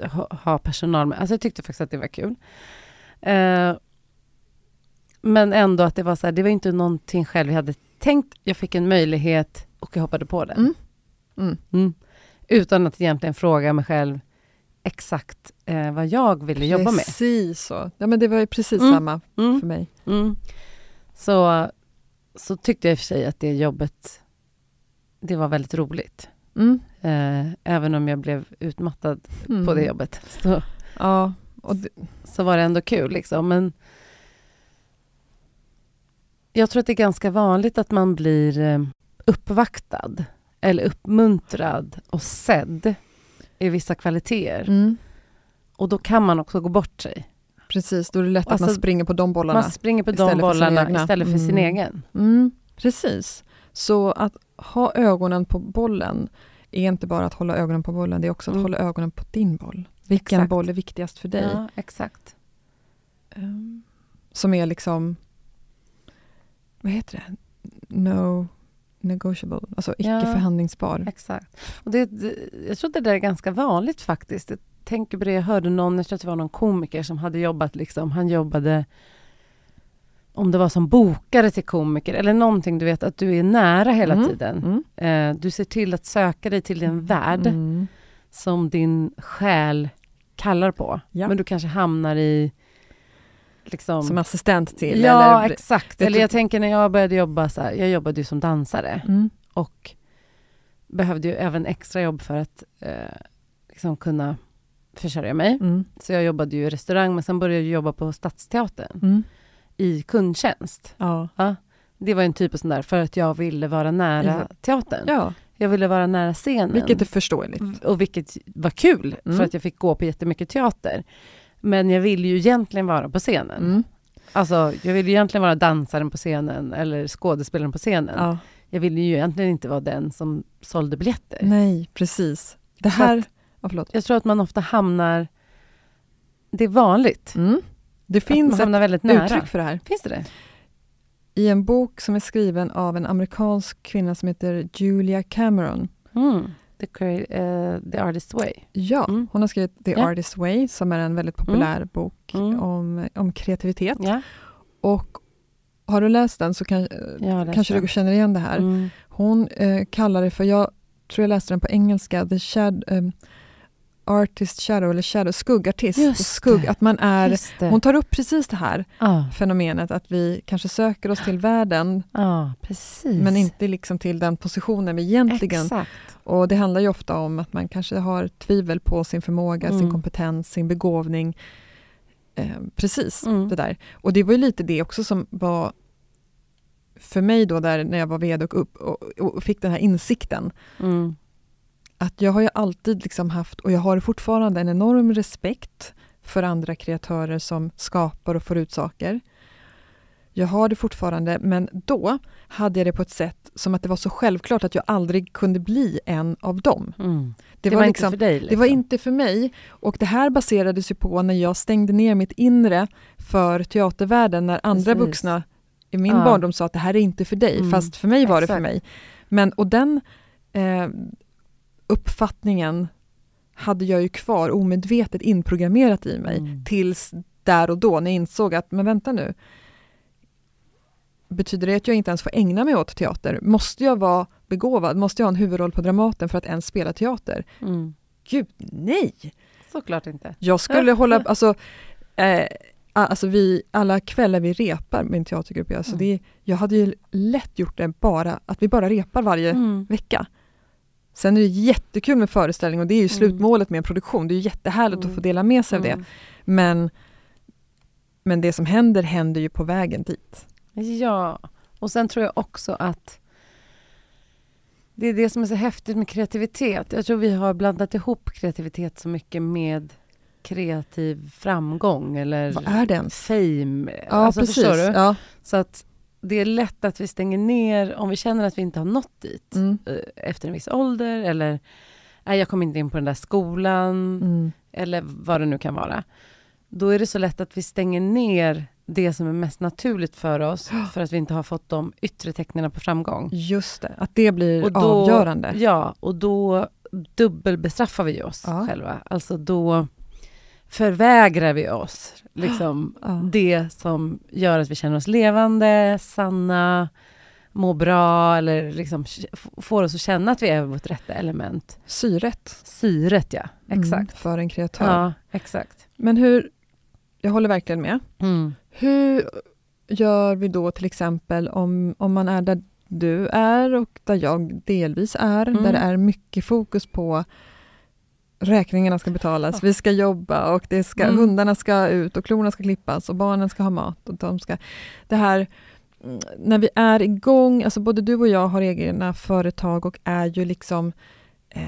Ha, ha personal med. Alltså jag tyckte faktiskt att det var kul. Eh, men ändå att det var så här, det var inte någonting själv jag hade tänkt. Jag fick en möjlighet och jag hoppade på den. Mm. Mm. Mm. Utan att egentligen fråga mig själv exakt eh, vad jag ville jobba med. Precis så. Ja, men det var ju precis Mm. samma Mm. för mig. Mm. så, så tyckte jag i och för sig att det jobbet, det var väldigt roligt. Mm. Eh, även om jag blev utmattad Mm. på det jobbet, så, Ja, det, så var det ändå kul. Liksom. Men jag tror att det är ganska vanligt att man blir eh, uppvaktad eller uppmuntrad och sedd i vissa kvaliteter. mm. Och då kan man också gå bort sig. precis, då är det lätt att Alltså, man springer på de bollarna. Man springer på de bollarna istället för sin Mm. egen. Mm, precis. Så att ha ögonen på bollen är inte bara att hålla ögonen på bollen, det är också att Mm. hålla ögonen på din boll. Vilken Exakt. boll är viktigast för dig? Ja, exakt. Ehm, som är liksom, vad heter det? No negotiable, alltså icke Ja. förhandlingsbar. Exakt. Och det, det, jag tror att det där är ganska vanligt faktiskt. Jag tänker på det, jag hörde någon, jag tror att det var någon komiker som hade jobbat liksom, han jobbade om det var som bokare till komiker eller någonting, du vet att du är nära hela Mm. tiden. Mm. Eh, du ser till att söka dig till en värld Mm. som din själ kallar på. Ja. Men du kanske hamnar i liksom... Som assistent till? ja, eller, exakt. Eller jag tänker när jag började jobba så här, jag jobbade ju som dansare mm. och behövde ju även extra jobb för att eh, liksom kunna försörja mig. Mm. Så jag jobbade ju i restaurang, men sen började jag jobba på Stadsteatern Mm. I kundtjänst. Ja. Det var en typ av sån där, för att jag ville vara nära Ja. teatern. ja, Jag ville vara nära scenen. vilket är förståeligt. Och vilket var kul, Mm. för att jag fick gå på jättemycket teater. Men jag ville ju egentligen vara på scenen. Mm. Alltså, jag ville ju egentligen vara dansaren på scenen eller skådespelaren på scenen. Ja. Jag ville ju egentligen inte vara den som sålde biljetter. Nej, precis. Det här... att- ja, förlåt. Jag tror att man ofta hamnar... Det är vanligt. Mm. Det att man finns ett nära. uttryck för det här. Finns det det? I en bok som är skriven av en amerikansk kvinna som heter Julia Cameron. Mm. The, eh, the Artist's Way. Ja, Mm. hon har skrivit The Ja. Artist's Way som är en väldigt populär bok Mm. om, om kreativitet. Ja, Och har du läst den så kan, läst kanske den. du känner igen det här. Mm. Hon eh, kallar det för, jag tror jag läste den på engelska, The Shad, um, Artist Shadow, eller Shadow, skuggartist. Just Skugg, att man är, hon tar upp precis det här Ja, fenomenet att vi kanske söker oss till världen precis. men inte liksom till den positionen vi egentligen... Exakt. Och det handlar ju ofta om att man kanske har tvivel på sin förmåga, sin Mm. kompetens, sin begåvning. Eh, precis, Mm. det där. Och det var ju lite det också som var för mig då där när jag var VD och, upp, och, och fick den här insikten. Mm. Att jag har ju alltid liksom haft, och jag har fortfarande en enorm respekt för andra kreatörer som skapar och får ut saker. Jag har det fortfarande, men då hade jag det på ett sätt som att det var så självklart att jag aldrig kunde bli en av dem. Mm. Det, Det, var, var liksom, inte för dig? Liksom. det var inte för mig. Och det här baserades ju på när jag stängde ner mitt inre för teatervärlden, när andra Precis. vuxna i min Ja. barndom sa att det här är inte för dig, Mm. fast för mig var det för Exakt. mig. Men, och den eh, uppfattningen hade jag ju kvar omedvetet inprogrammerat i mig Mm. tills där och då när jag insåg att, men vänta nu, betyder det att jag inte ens får ägna mig åt teater? Måste jag vara begåvad? Måste jag ha en huvudroll på Dramaten för att ens spela teater? Mm. Gud, nej! Såklart inte. Jag skulle hålla, alltså, eh, alltså vi, alla kvällar vi repar en teatergrupp, alltså Mm. det, jag hade ju lätt gjort det bara, att vi bara repar varje Mm. vecka. Sen är det jättekul med föreställning och det är ju Mm. slutmålet med en produktion. Det är ju jättehärligt Mm. att få dela med sig av det. Mm. Men, men det som händer, händer ju på vägen dit. Ja, och sen tror jag också att det är det som är så häftigt med kreativitet. Jag tror vi har blandat ihop kreativitet så mycket med kreativ framgång eller Vad är det ens? fame. Ja, alltså, precis. Förstår du? Ja. Så att det är lätt att vi stänger ner om vi känner att vi inte har nått dit Mm. eh, efter en viss ålder eller nej, jag kom inte in på den där skolan Mm. eller vad det nu kan vara. Då är det så lätt att vi stänger ner det som är mest naturligt för oss för att vi inte har fått de yttre tecknen på framgång. Just det, att det blir Och då- avgörande. Ja, och då dubbelbestraffar vi oss Ja. själva. Alltså då förvägrar vi oss liksom Ja. det som gör att vi känner oss levande, sanna, mår bra eller liksom får oss att känna att vi är vårt rätta element. Syret. Syret, ja. Exakt. Mm, för en kreatör. Ja, exakt. Men hur, jag håller verkligen med. Mm. Hur, gör vi då till exempel om, om man är där du är och där jag delvis är, Mm. där det är mycket fokus på räkningarna ska betalas, vi ska jobba och det ska, Mm. hundarna ska ut och klorna ska klippas och barnen ska ha mat. Och de ska, det här, mm, när vi är igång, alltså både du och jag har egna företag och är ju liksom eh,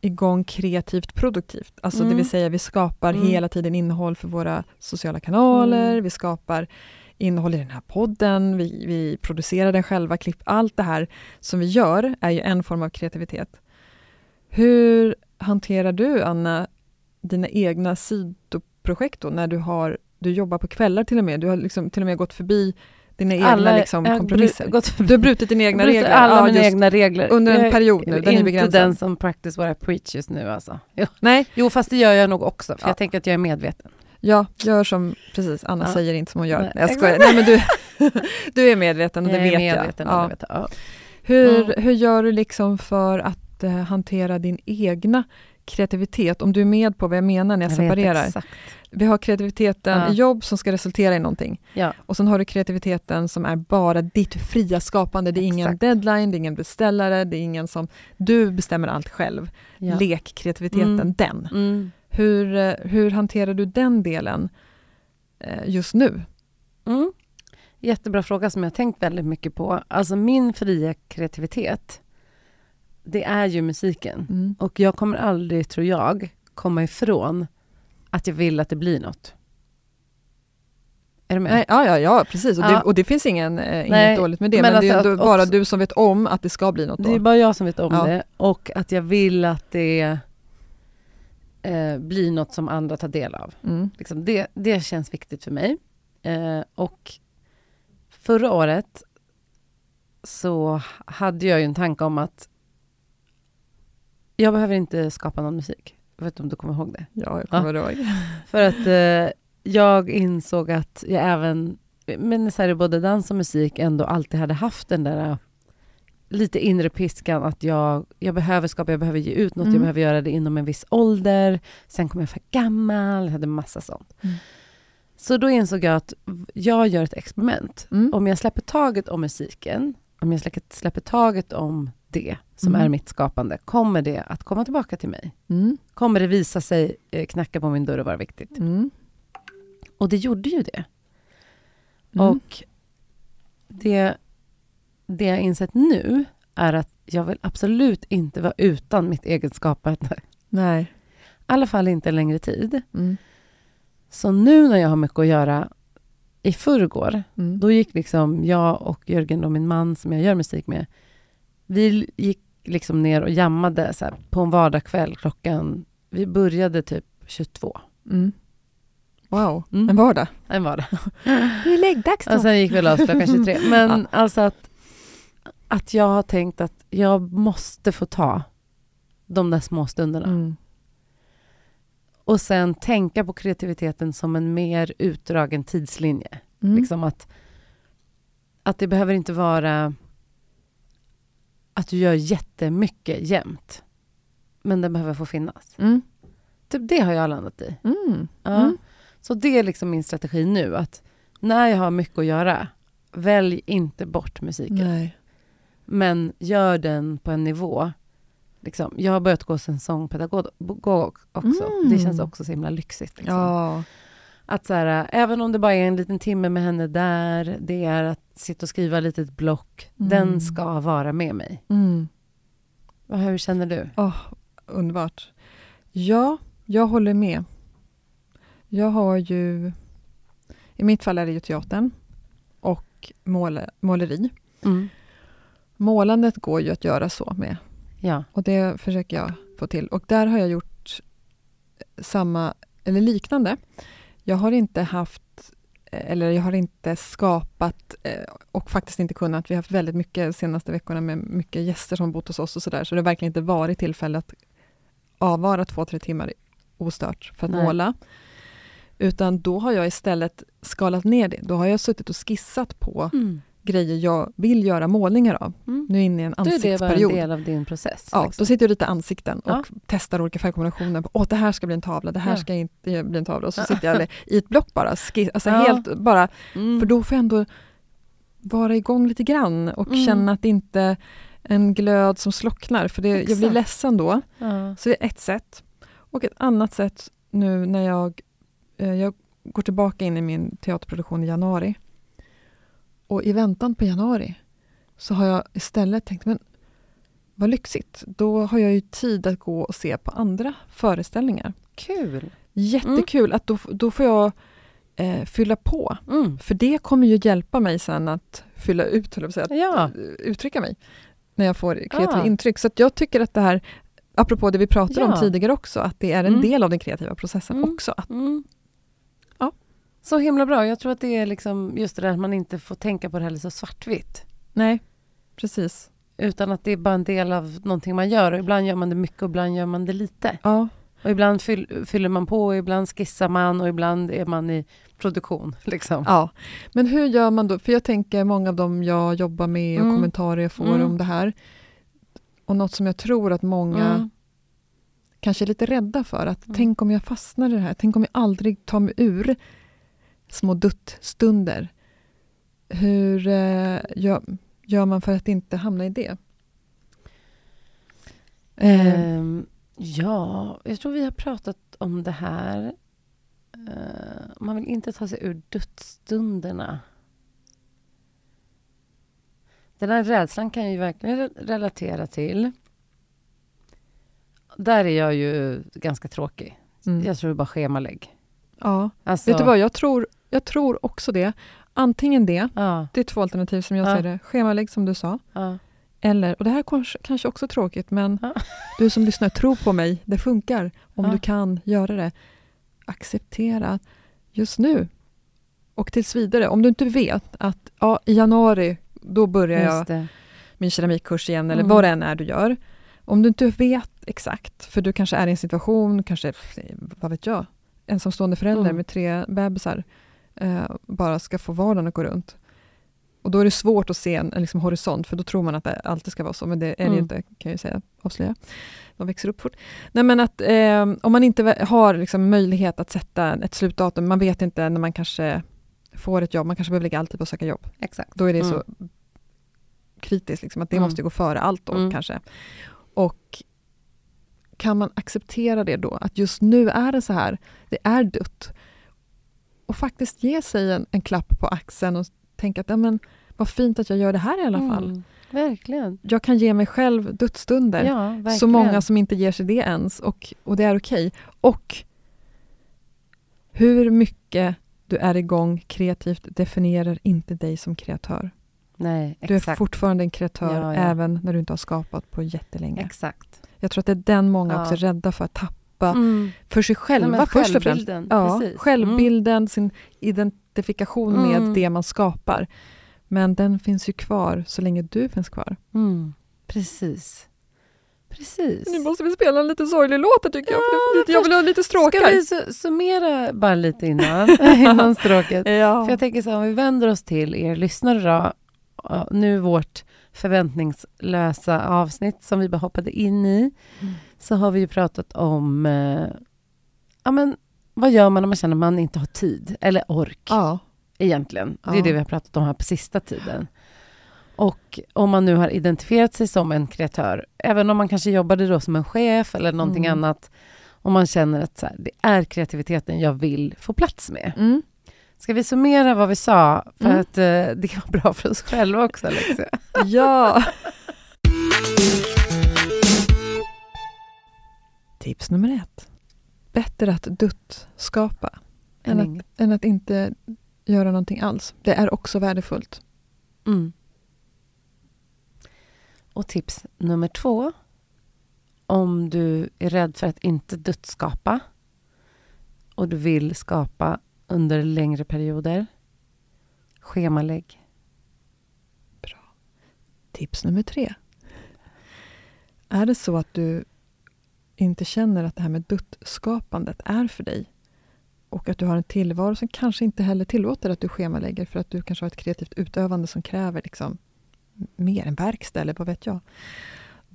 igång kreativt produktivt. Alltså det Mm. vill säga vi skapar Mm. hela tiden innehåll för våra sociala kanaler, Mm. vi skapar innehåll i den här podden, vi, vi producerar den själva, klipp, allt det här som vi gör är ju en form av kreativitet. Hur hanterar du, Anna, dina egna sidoprojekt då, när du, har, du jobbar på kvällar till och med? Du har liksom till och med gått förbi dina egna liksom, jag har kompromisser. förbi- Du har brutit dina egna brutit regler. alla Ja, mina egna regler. under en Jag period nu, den är inte begränsad. den som practice what I preach just nu alltså. Jo, Nej, jo fast det gör jag nog också, för Ja. jag tänker att jag är medveten. ja, gör som precis Anna Ja. säger, inte som hon gör. Nej, jag skojar. Nej, men du, du är medveten och det jag vet medveten, jag. Ja. jag. Ja. Hur, Mm. hur gör du liksom för att hantera din egna kreativitet? Om du är med på vad jag menar när jag, Jag separerar. Vi har kreativiteten Ja. i jobb som ska resultera i någonting. Ja. Och sen har du kreativiteten som är bara ditt fria skapande. Det är ingen Exakt. deadline, det är ingen beställare, det är ingen som... Du bestämmer allt själv. Ja. Lekkreativiteten, Mm. den. Mm. Hur, eh, hur hanterar du den delen eh, just nu? Mm. Jättebra fråga som jag tänkt väldigt mycket på. Alltså min fria kreativitet, det är ju musiken. Mm. Och jag kommer aldrig, tror jag, komma ifrån att jag vill att det blir något. Är du med? Nej, ja, ja, ja, precis. Och, Ja. det, och det finns ingen, eh, inget Nej, dåligt med det. men Men, det är alltså bara också- du som vet om att det ska bli något Det är då. bara jag som vet om Ja. det. Och att jag vill att det eh, blir något som andra tar del av. Mm. Liksom det, det känns viktigt för mig. Eh, och förra året så hade jag ju en tanke om att jag behöver inte skapa någon musik. Jag vet inte om du kommer ihåg det? Ja, jag kommer ihåg. För att eh, jag insåg att jag även, men så här, både dans och musik, ändå alltid hade haft den där eh, lite inre piskan att jag, jag behöver skapa, jag behöver ge ut något, Mm. jag behöver göra det inom en viss ålder. Sen kom jag för gammal, jag hade massa sånt. Mm. Så då insåg jag att jag gör ett experiment. Mm. Om jag släpper taget om musiken, om jag släpper, släpper taget om det som Mm. är mitt skapande, kommer det att komma tillbaka till mig? Mm. Kommer det visa sig eh, knacka på min dörr och vara viktigt? Mm. Och det gjorde ju det. Mm. Och det, det jag insett nu är att jag vill absolut inte vara utan mitt eget skapande. Nej. I alla fall inte en längre tid. Mm. Så nu när jag har mycket att göra, i förrgår, Mm. då gick liksom jag och Jörgen, och min man som jag gör musik med, vi gick liksom ner och jammade så här, på en vardagskväll klockan, vi började typ 22. Mm. Wow, Mm. en vardag. En vardag. Det är läggdags Och sen gick vi och klockan 23. Men alltså att, att jag har tänkt att jag måste få ta de där små stunderna. Mm. Och sen tänka på kreativiteten som en mer utdragen tidslinje. Mm. Liksom att, att det behöver inte vara att du gör jättemycket jämt. Men den behöver få finnas. Mm. Typ det har jag landat i. Mm. Ja. Mm. Så det är liksom min strategi nu. Att när jag har mycket att göra, välj inte bort musiken. Nej. Men gör den på en nivå. Liksom, jag har börjat gå som sångpedagog också. Mm. Det känns också så himla lyxigt. Liksom. Ja. Att så här, även om det bara är en liten timme med henne där, det är att sitta och skriva ett litet block. Mm. Den ska vara med mig. Mm. Hur känner du? Åh, underbart. Ja, jag håller med. Jag har ju... I mitt fall är det ju teatern och måle, måleri. Mm. Målandet går ju att göra så med. Ja. Och det försöker jag få till. Och där har jag gjort samma, eller liknande. Jag har inte haft, eller jag har inte skapat eh, och faktiskt inte kunnat. Vi har haft väldigt mycket de senaste veckorna med mycket gäster som bott hos oss och sådär. Så det har verkligen inte varit tillfälle att avvara två, tre timmar ostört för att Nej. måla. Utan då har jag istället skalat ner det. Då har jag suttit och skissat på Mm. Grejer jag vill göra målningar av. Mm. Nu är jag inne i en Då är det bara en ansiktsperiod. del av din process. Ja, liksom. då sitter jag lite ansikten och Ja. testar olika färgkombinationer. Åh, det här ska bli en tavla, det här Ja. ska inte bli en tavla. Och så sitter jag i ett block bara, ski- alltså Ja. helt bara, Mm. för då får jag ändå vara igång lite grann och Mm. känna att det inte är en glöd som slocknar, för det, jag blir ledsen då. Så det är ett sätt. Och ett annat sätt nu när jag, eh, jag går tillbaka in i min teaterproduktion i januari. Och i väntan på januari så har jag istället tänkt, men vad lyxigt. Då har jag ju tid att gå och se på andra föreställningar. Kul! Jättekul att då, då får jag eh, fylla på. Mm. För det kommer ju hjälpa mig sen att fylla ut, att säga, Ja. att eh, uttrycka mig. När jag får kreativa Ah. intryck. Så jag tycker att det här, apropå det vi pratade om Ja. tidigare också, att det är en Mm. del av den kreativa processen Mm. också. Att, Mm. Ja. Så himla bra. Jag tror att det är liksom just det där att man inte får tänka på det heller så svartvitt. nej, precis. Utan att det är bara en del av någonting man gör. Och ibland gör man det mycket och ibland gör man det lite. Ja, Och ibland fyll, fyller man på, och ibland skissar man och ibland är man i produktion. Liksom. ja. Men hur gör man då? För jag tänker många av dem jag jobbar med och Mm. kommentarer jag får Mm. om det här. Och något som jag tror att många Mm. kanske är lite rädda för. Att Mm. Tänk om jag fastnar i det här? Tänk om jag aldrig tar mig ur små duttstunder? Hur eh, gör, gör man för att inte hamna i det? Eh, Ehm, ja, jag tror vi har pratat om det här. Eh, man vill inte ta sig ur dödsstunderna. Den här rädslan kan jag ju verkligen re- relatera till. Där är jag ju ganska tråkig. mm. Jag tror det är bara schemalägg. Ja. Alltså, Vet du vad, jag tror, jag tror också det. Antingen det, Ja, det är två alternativ som jag Ja. ser det. Schemalägg som du sa. ja, Eller, och det här kanske, kanske också är tråkigt, men du som lyssnar, tro på mig, det funkar. Om du kan göra det. Acceptera just nu och tills vidare. Om du inte vet att ja, i januari, då börjar jag min keramikkurs igen, eller Mm. vad det än är du gör. Om du inte vet exakt, för du kanske är i en situation, kanske, vad vet jag, ensamstående förälder Mm. med tre bebisar, eh, bara ska få vardagen att gå runt. Och då är det svårt att se en, en liksom horisont, för då tror man att det alltid ska vara så, men det är det Mm. inte, kan jag ju säga, avslöja. De växer upp fort. Nej men att eh, om man inte har liksom möjlighet att sätta ett slutdatum, man vet inte när man kanske får ett jobb, man kanske behöver lägga alltid på att söka jobb. Exakt. Då är det Mm. så kritiskt, liksom, att det Mm. måste gå före allt då Mm. kanske. Och kan man acceptera det då, att just nu är det så här, det är dött. Och faktiskt ge sig en, en klapp på axeln och tänka att ja, men, vad fint att jag gör det här i alla fall. Mm, verkligen. Jag kan ge mig själv dödsstunder. Ja. Så många som inte ger sig det ens och, och det är okej. Och hur mycket du är igång kreativt definierar inte dig som kreatör. Nej, Du är fortfarande en kreatör Ja, ja. även när du inte har skapat på jättelänge. Exakt. Jag tror att det är den många Ja. också är rädda för att tappa Mm. för sig själva Nej, först och främst. Ja, precis. självbilden, sin identifikation med Mm. det man skapar. Men den finns ju kvar så länge du finns kvar. Mm. Mm. Precis. Precis. Nu måste vi spela en lite sorglig låt tycker jag. Lite, jag vill ha lite stråkar. Ska vi su- summera bara lite innan, innan stråket? Ja. För jag tänker så här, om vi vänder oss till er lyssnare då. Nu vårt förväntningslösa avsnitt som vi bara hoppade in i. Mm. Så har vi ju pratat om eh, ja, men, vad gör man om man känner att man inte har tid eller ork ja. egentligen. Det är Ja. det vi har pratat om här på sista tiden. Och om man nu har identifierat sig som en kreatör, även om man kanske jobbade då som en chef eller någonting Mm. annat, om man känner att så här, det är kreativiteten jag vill få plats med. Mm. Ska vi summera vad vi sa? För Mm. att eh, det kan vara bra för oss själva också, Alexia. Ja! Tips nummer ett. Bättre att dutt-skapa än Än att, än att inte göra någonting alls. Det är också värdefullt. Mm. Och tips nummer två. Om du är rädd för att inte dödsskapa och du vill skapa under längre perioder, schemalägg. Bra. Tips nummer tre. Är det så att du inte känner att det här med dutt-skapandet är för dig och att du har en tillvaro som kanske inte heller tillåter att du schemalägger för att du kanske har ett kreativt utövande som kräver liksom mer än verkstad eller vad vet jag.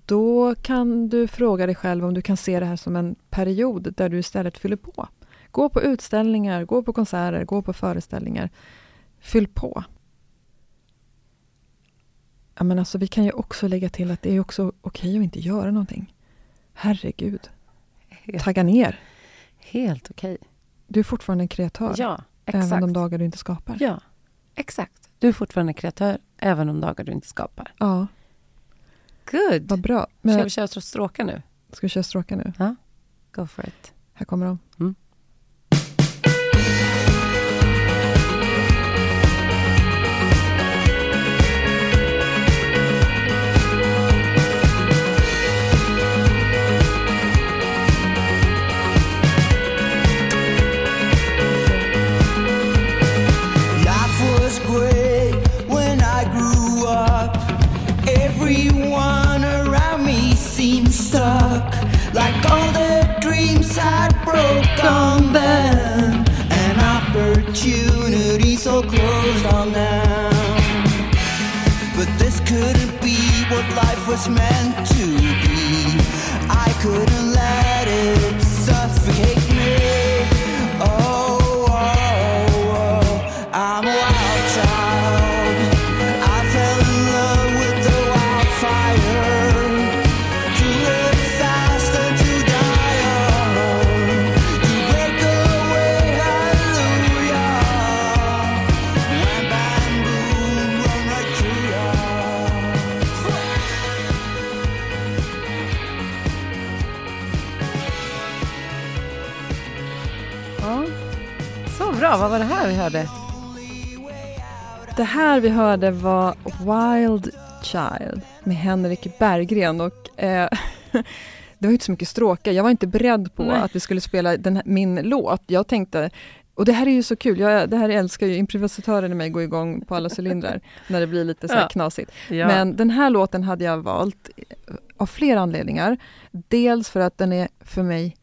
Då kan du fråga dig själv om du kan se det här som en period där du istället fyller på. Gå på utställningar, gå på konserter, gå på föreställningar. Fyll på. Ja, men alltså, vi kan ju också lägga till att det är också okej att inte göra någonting. Herregud. Tagga ner. Helt okej. Du är fortfarande en kreatör. Ja, exakt. Även de dagar du inte skapar. Ja, exakt. Du är fortfarande kreatör även de dagar du inte skapar. Ja, Good. vad bra. Ska Men, vi köra stråka nu? ska vi köra stråkar nu? Go for it. Här kommer de. Was meant to be. I couldn't Det här vi hörde var Wild Child med Henrik Berggren. Och, eh, det var inte så mycket stråkar. Jag var inte beredd på Nej. att vi skulle spela här, min låt. Jag tänkte, och det här är ju så kul, jag, det här älskar ju improvisatören i mig går igång på alla cylindrar när det blir lite så här knasigt. Ja. Men den här låten hade jag valt av flera anledningar. Dels för att den är för mig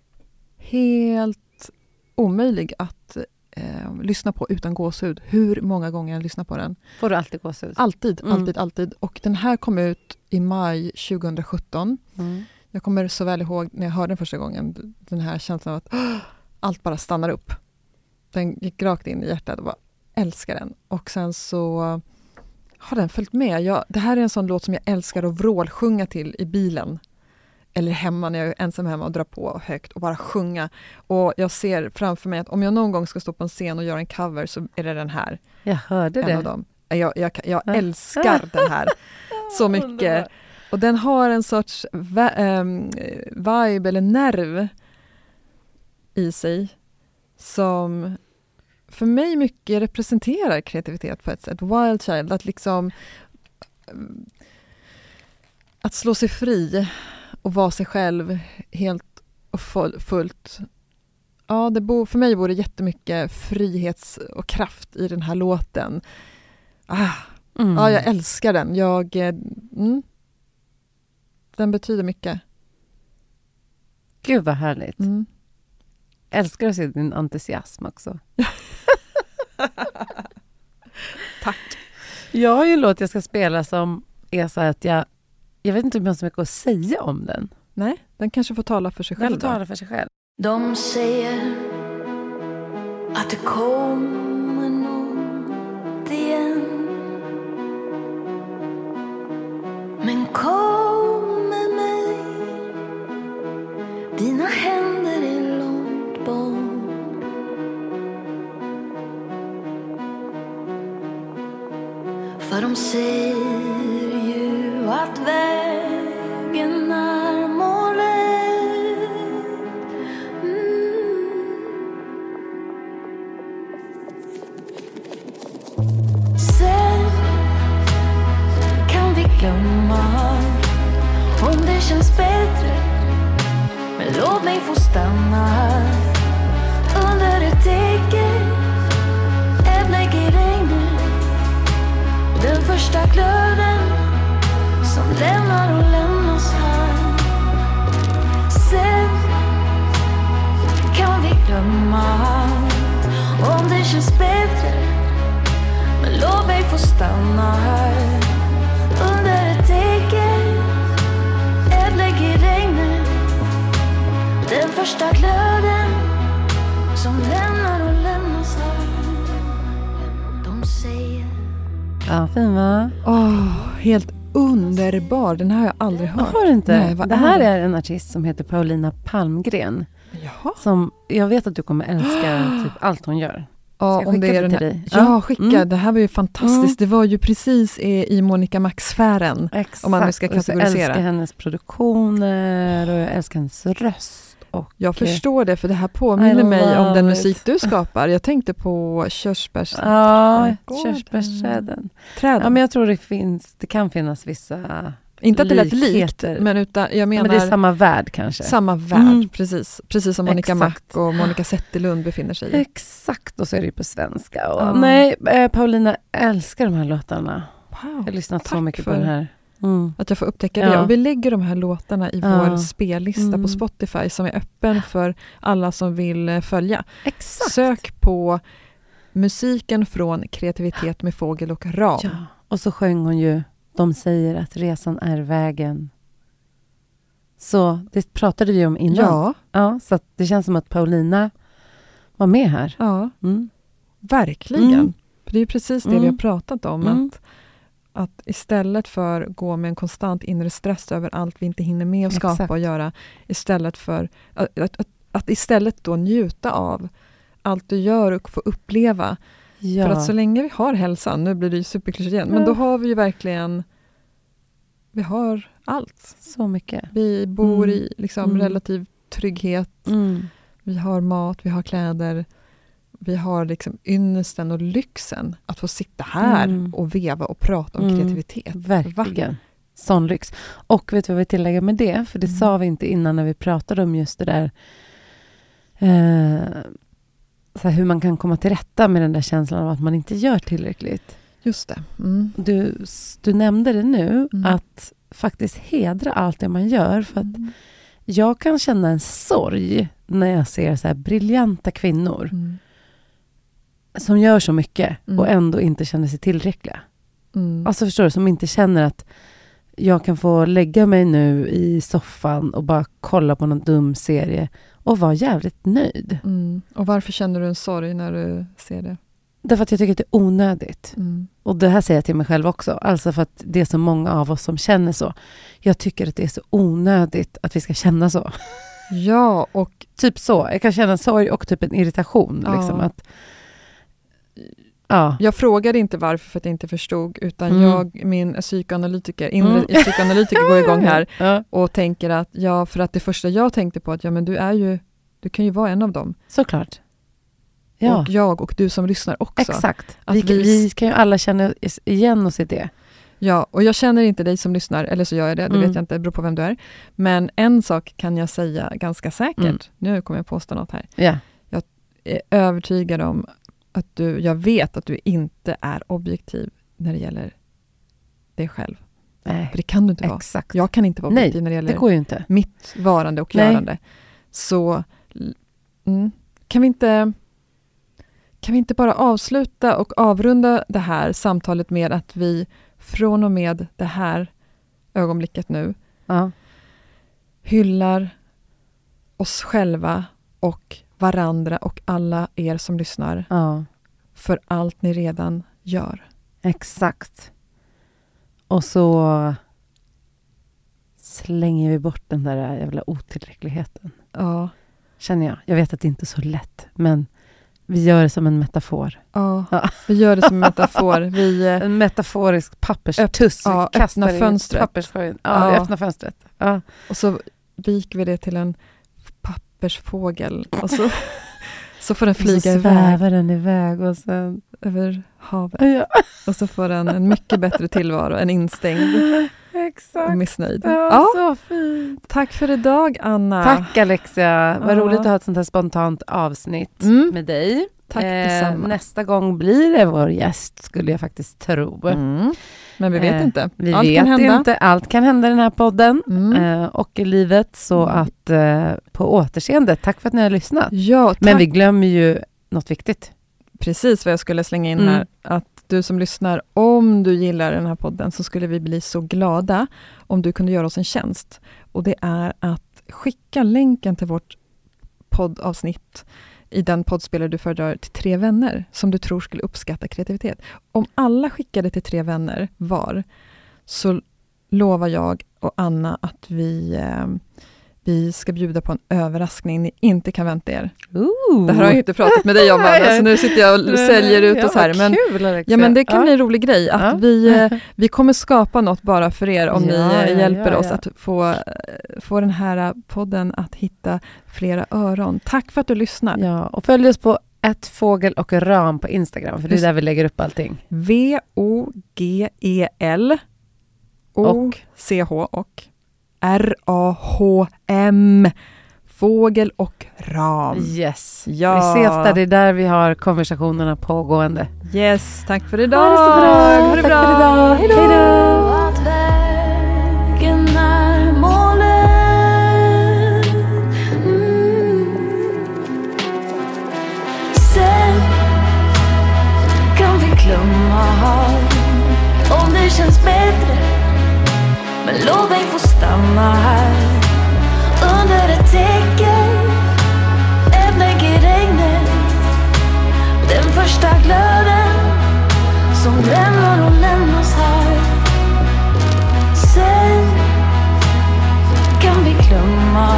helt omöjlig att eh, lyssna på utan gåshud. Hur många gånger jag lyssnar på den. Får du alltid gåshud? Alltid, Mm. alltid, alltid. Och den här kom ut i maj 2017. Mm. Jag kommer så väl ihåg när jag hörde den första gången, den här känslan av att allt bara stannar upp. Den gick rakt in i hjärtat och bara älskar den. Och sen så har den följt med. Jag, det här är en sån låt som jag älskar att vrålsjunga till i bilen. Eller hemma när jag är ensam hemma och drar på högt och bara sjunga. Och jag ser framför mig att om jag någon gång ska stå på en scen och göra en cover så är det den här. Jag hörde En av det. dem. Jag, jag, jag Ja. älskar den här så mycket. Och den har en sorts ehm, vibe eller nerv i sig som för mig mycket representerar kreativitet på ett sätt. Wild Child, att liksom mm, att slå sig fri och vara sig själv helt och full- fullt. Ja, det bo, för mig bor det jättemycket frihets och kraft i den här låten. Ah, Mm. Ja, jag älskar den. Jag, eh, mm, den betyder mycket. Gud vad härligt. Mm. Älskar att se din entusiasm också. Tack. Jag har ju en låt jag ska spela som är så att jag... Jag vet inte om jag har så mycket att säga om den. Nej, den kanske får tala för sig Den själv. får då. tala för sig själv. De säger att det kommer något igen Men kom med mig Dina händer är långt bort För de säger känns bättre. Men låt mig få stanna här under ett täcke. Ett bläck i regnet. Den första glöden som lämnar och lämnas här. Sen kan vi glömma allt. om det känns bättre. Men låt mig få stanna här Den första glöden som lämnar och lämnas här. De säger Ja, fin va? Åh, helt underbar. Den här har jag aldrig hört. Har du inte? Nej, vad det är här det? är en artist som heter Paulina Palmgren. Jaha. Som jag vet att du kommer älska typ allt hon gör. Ja, jag om det är den till här. dig? Ja, Ja. skicka. Mm. Det här var ju fantastiskt. Det var ju precis i, Monica Max-sfären. Exakt. Om man nu ska kategorisera. älskar hennes produktioner och jag älskar hennes röst. Och Jag förstår det, för det här påminner mig om den it. musik du skapar. Jag tänkte på körsbärs... Ja, körsbärsträden. Träden. Ja, men jag tror det finns, det kan finnas vissa... Inte att det lät likt, men, utan, jag Ja, menar men det är samma värld kanske. samma värld. Mm. Precis, precis som Monica Mac Exakt. och Monica Zetterlund befinner sig i. Exakt, och så är det ju på svenska. Och, Ja. Nej, eh, Paulina älskar de här låtarna. Jag har Wow. lyssnat så mycket på den här. Mm. Att jag får upptäcka Ja. det. Och vi lägger de här låtarna i Ja. vår spellista Mm. på Spotify som är öppen för alla som vill eh, följa. Exakt. Sök på musiken från kreativitet med fågel och ram. Ja, och så sjöng hon ju De säger att resan är vägen. Så det pratade vi om innan. ja, Ja, så det känns som att Paulina var med här. ja, Mm. verkligen. Mm. För det är precis det vi Mm. har pratat om. Mm. Att, att istället för gå med en konstant inre stress över allt vi inte hinner med att skapa Exakt. och göra, istället för att, att, att, att istället då njuta av allt du gör och få uppleva. Ja. För att så länge vi har hälsan, nu blir det ju superklyschigt igen, men då har vi ju verkligen vi har allt. så mycket. Vi bor Mm. i liksom Mm. relativ trygghet, Mm. vi har mat, vi har kläder, vi har liksom ynnesten och lyxen att få sitta här Mm. och veva och prata om Mm. kreativitet. Verkligen. Sån lyx. Och vet du vad vi tillägger med det? För det Mm. sa vi inte innan när vi pratade om just det där eh, så hur man kan komma till rätta med den där känslan av att man inte gör tillräckligt. Just det. Mm. Du, du nämnde det nu, Mm. att faktiskt hedra allt det man gör. För att jag kan känna en sorg när jag ser så här briljanta kvinnor Mm. Som gör så mycket Mm. och ändå inte känner sig tillräckliga. Mm. Alltså förstår du, som inte känner att jag kan få lägga mig nu i soffan och bara kolla på någon dum serie och vara jävligt nöjd. Mm. Och varför känner du en sorg när du ser det? Därför att jag tycker att det är onödigt. Mm. Och det här säger jag till mig själv också. Alltså för att det är så många av oss som känner så. Jag tycker att det är så onödigt att vi ska känna så. Ja, och Typ så. Jag kan känna sorg och typ en irritation. Ja. Liksom, att, ja. jag frågade inte varför för att jag inte förstod, utan Mm. jag, min psykoanalytiker, inre Mm. psykoanalytiker går igång här ja. och tänker att, ja, för att det första jag tänkte på att, ja men du är ju, du kan ju vara en av dem. Såklart. Ja, Och jag och du som lyssnar också. exakt. Att Vi, vi- vi kan ju alla känna igen oss i det. Ja, och jag känner inte dig som lyssnar, eller så gör jag det, det Mm. vet jag inte, det beror på vem du är. Men en sak kan jag säga ganska säkert, Mm. nu kommer jag påstå något här. Ja. Jag är övertygad om att du, jag vet att du inte är objektiv när det gäller dig själv. Nej, För det kan du inte vara. exakt. Jag kan inte vara Nej, objektiv när det det gäller går ju inte. mitt varande och Nej. görande. Så mm, kan, vi inte, kan vi inte bara avsluta och avrunda det här samtalet med att vi från och med det här ögonblicket nu Ja. hyllar oss själva och varandra och alla er som lyssnar ja, för allt ni redan gör. exakt. Och så slänger vi bort den där jävla otillräckligheten. Ja, Känner jag. Jag vet att det inte är så lätt, men vi gör det som en metafor. ja. Ja. vi gör det som en metafor. Vi, En metaforisk papperstuss. ja, öppna fönstret. Ja, Ja. öppnar fönstret. Ja. och så viker vi det till en pappersfågel och så, så får den Och så flyga iväg svävar den iväg och sen... över havet. Ja, Och så får den en mycket bättre tillvaro än instängd och exakt. missnöjd. Ja, Ja, så fint. tack för idag Anna. Tack Alexia. Vad Ja. roligt att ha ett sånt här spontant avsnitt Mm. med dig. Tack Eh, detsamma. nästa gång blir det vår gäst, skulle jag faktiskt tro. Mm. Men vi vet Eh, inte. Vi Allt vet kan hända. inte. Allt kan hända i den här podden Mm. eh, och i livet. Så Mm. att eh, på återseende, tack för att ni har lyssnat. Ja, tack. Men vi glömmer ju något viktigt. precis vad jag skulle slänga in Mm. här. Att du som lyssnar, om du gillar den här podden, så skulle vi bli så glada om du kunde göra oss en tjänst. Och det är att skicka länken till vårt poddavsnitt i den poddspelare du föredrar till tre vänner som du tror skulle uppskatta kreativitet. Om alla skickade till tre vänner var, så lovar jag och Anna att vi, eh, vi ska bjuda på en överraskning ni inte kan vänta er. Ooh. Det här har jag ju inte pratat med dig om, Anna, så nu sitter jag och säljer ut och så här. Ja, Men, kul, ja, men det kan Ja. bli en rolig grej, att Ja. vi, eh, vi kommer skapa något bara för er om ni Ja, eh, ja, hjälper ja, oss ja. att få, eh, få den här podden att hitta flera öron. Tack för att du lyssnar. Ja, och följ oss på ett fågel och ram på Instagram, för det är där vi lägger upp allting. V-O-G-E-L Och? O-C-H och R-A-H-M Fågel och ram. Yes. Ja. Vi ses där, det är där vi har konversationerna pågående. Yes, tack för idag. Ha det så bra. Ha det Tack bra. för idag. Hej då. Och att vägen är målet mm. Sen kan vi glömma allt om det känns bättre men låt mig få stanna här. Under ett täcke Ett lägg i regnet. Den första glöden som lämnar och lämnas här. Sen kan vi glömma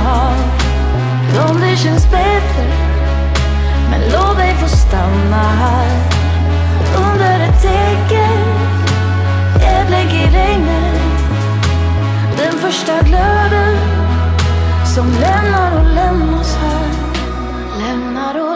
om det känns bättre. Men låt mig få stanna här. Under ett täcke Ett lägg i regnet. Den första glöden som lämnar och lämnas här. Lämnar och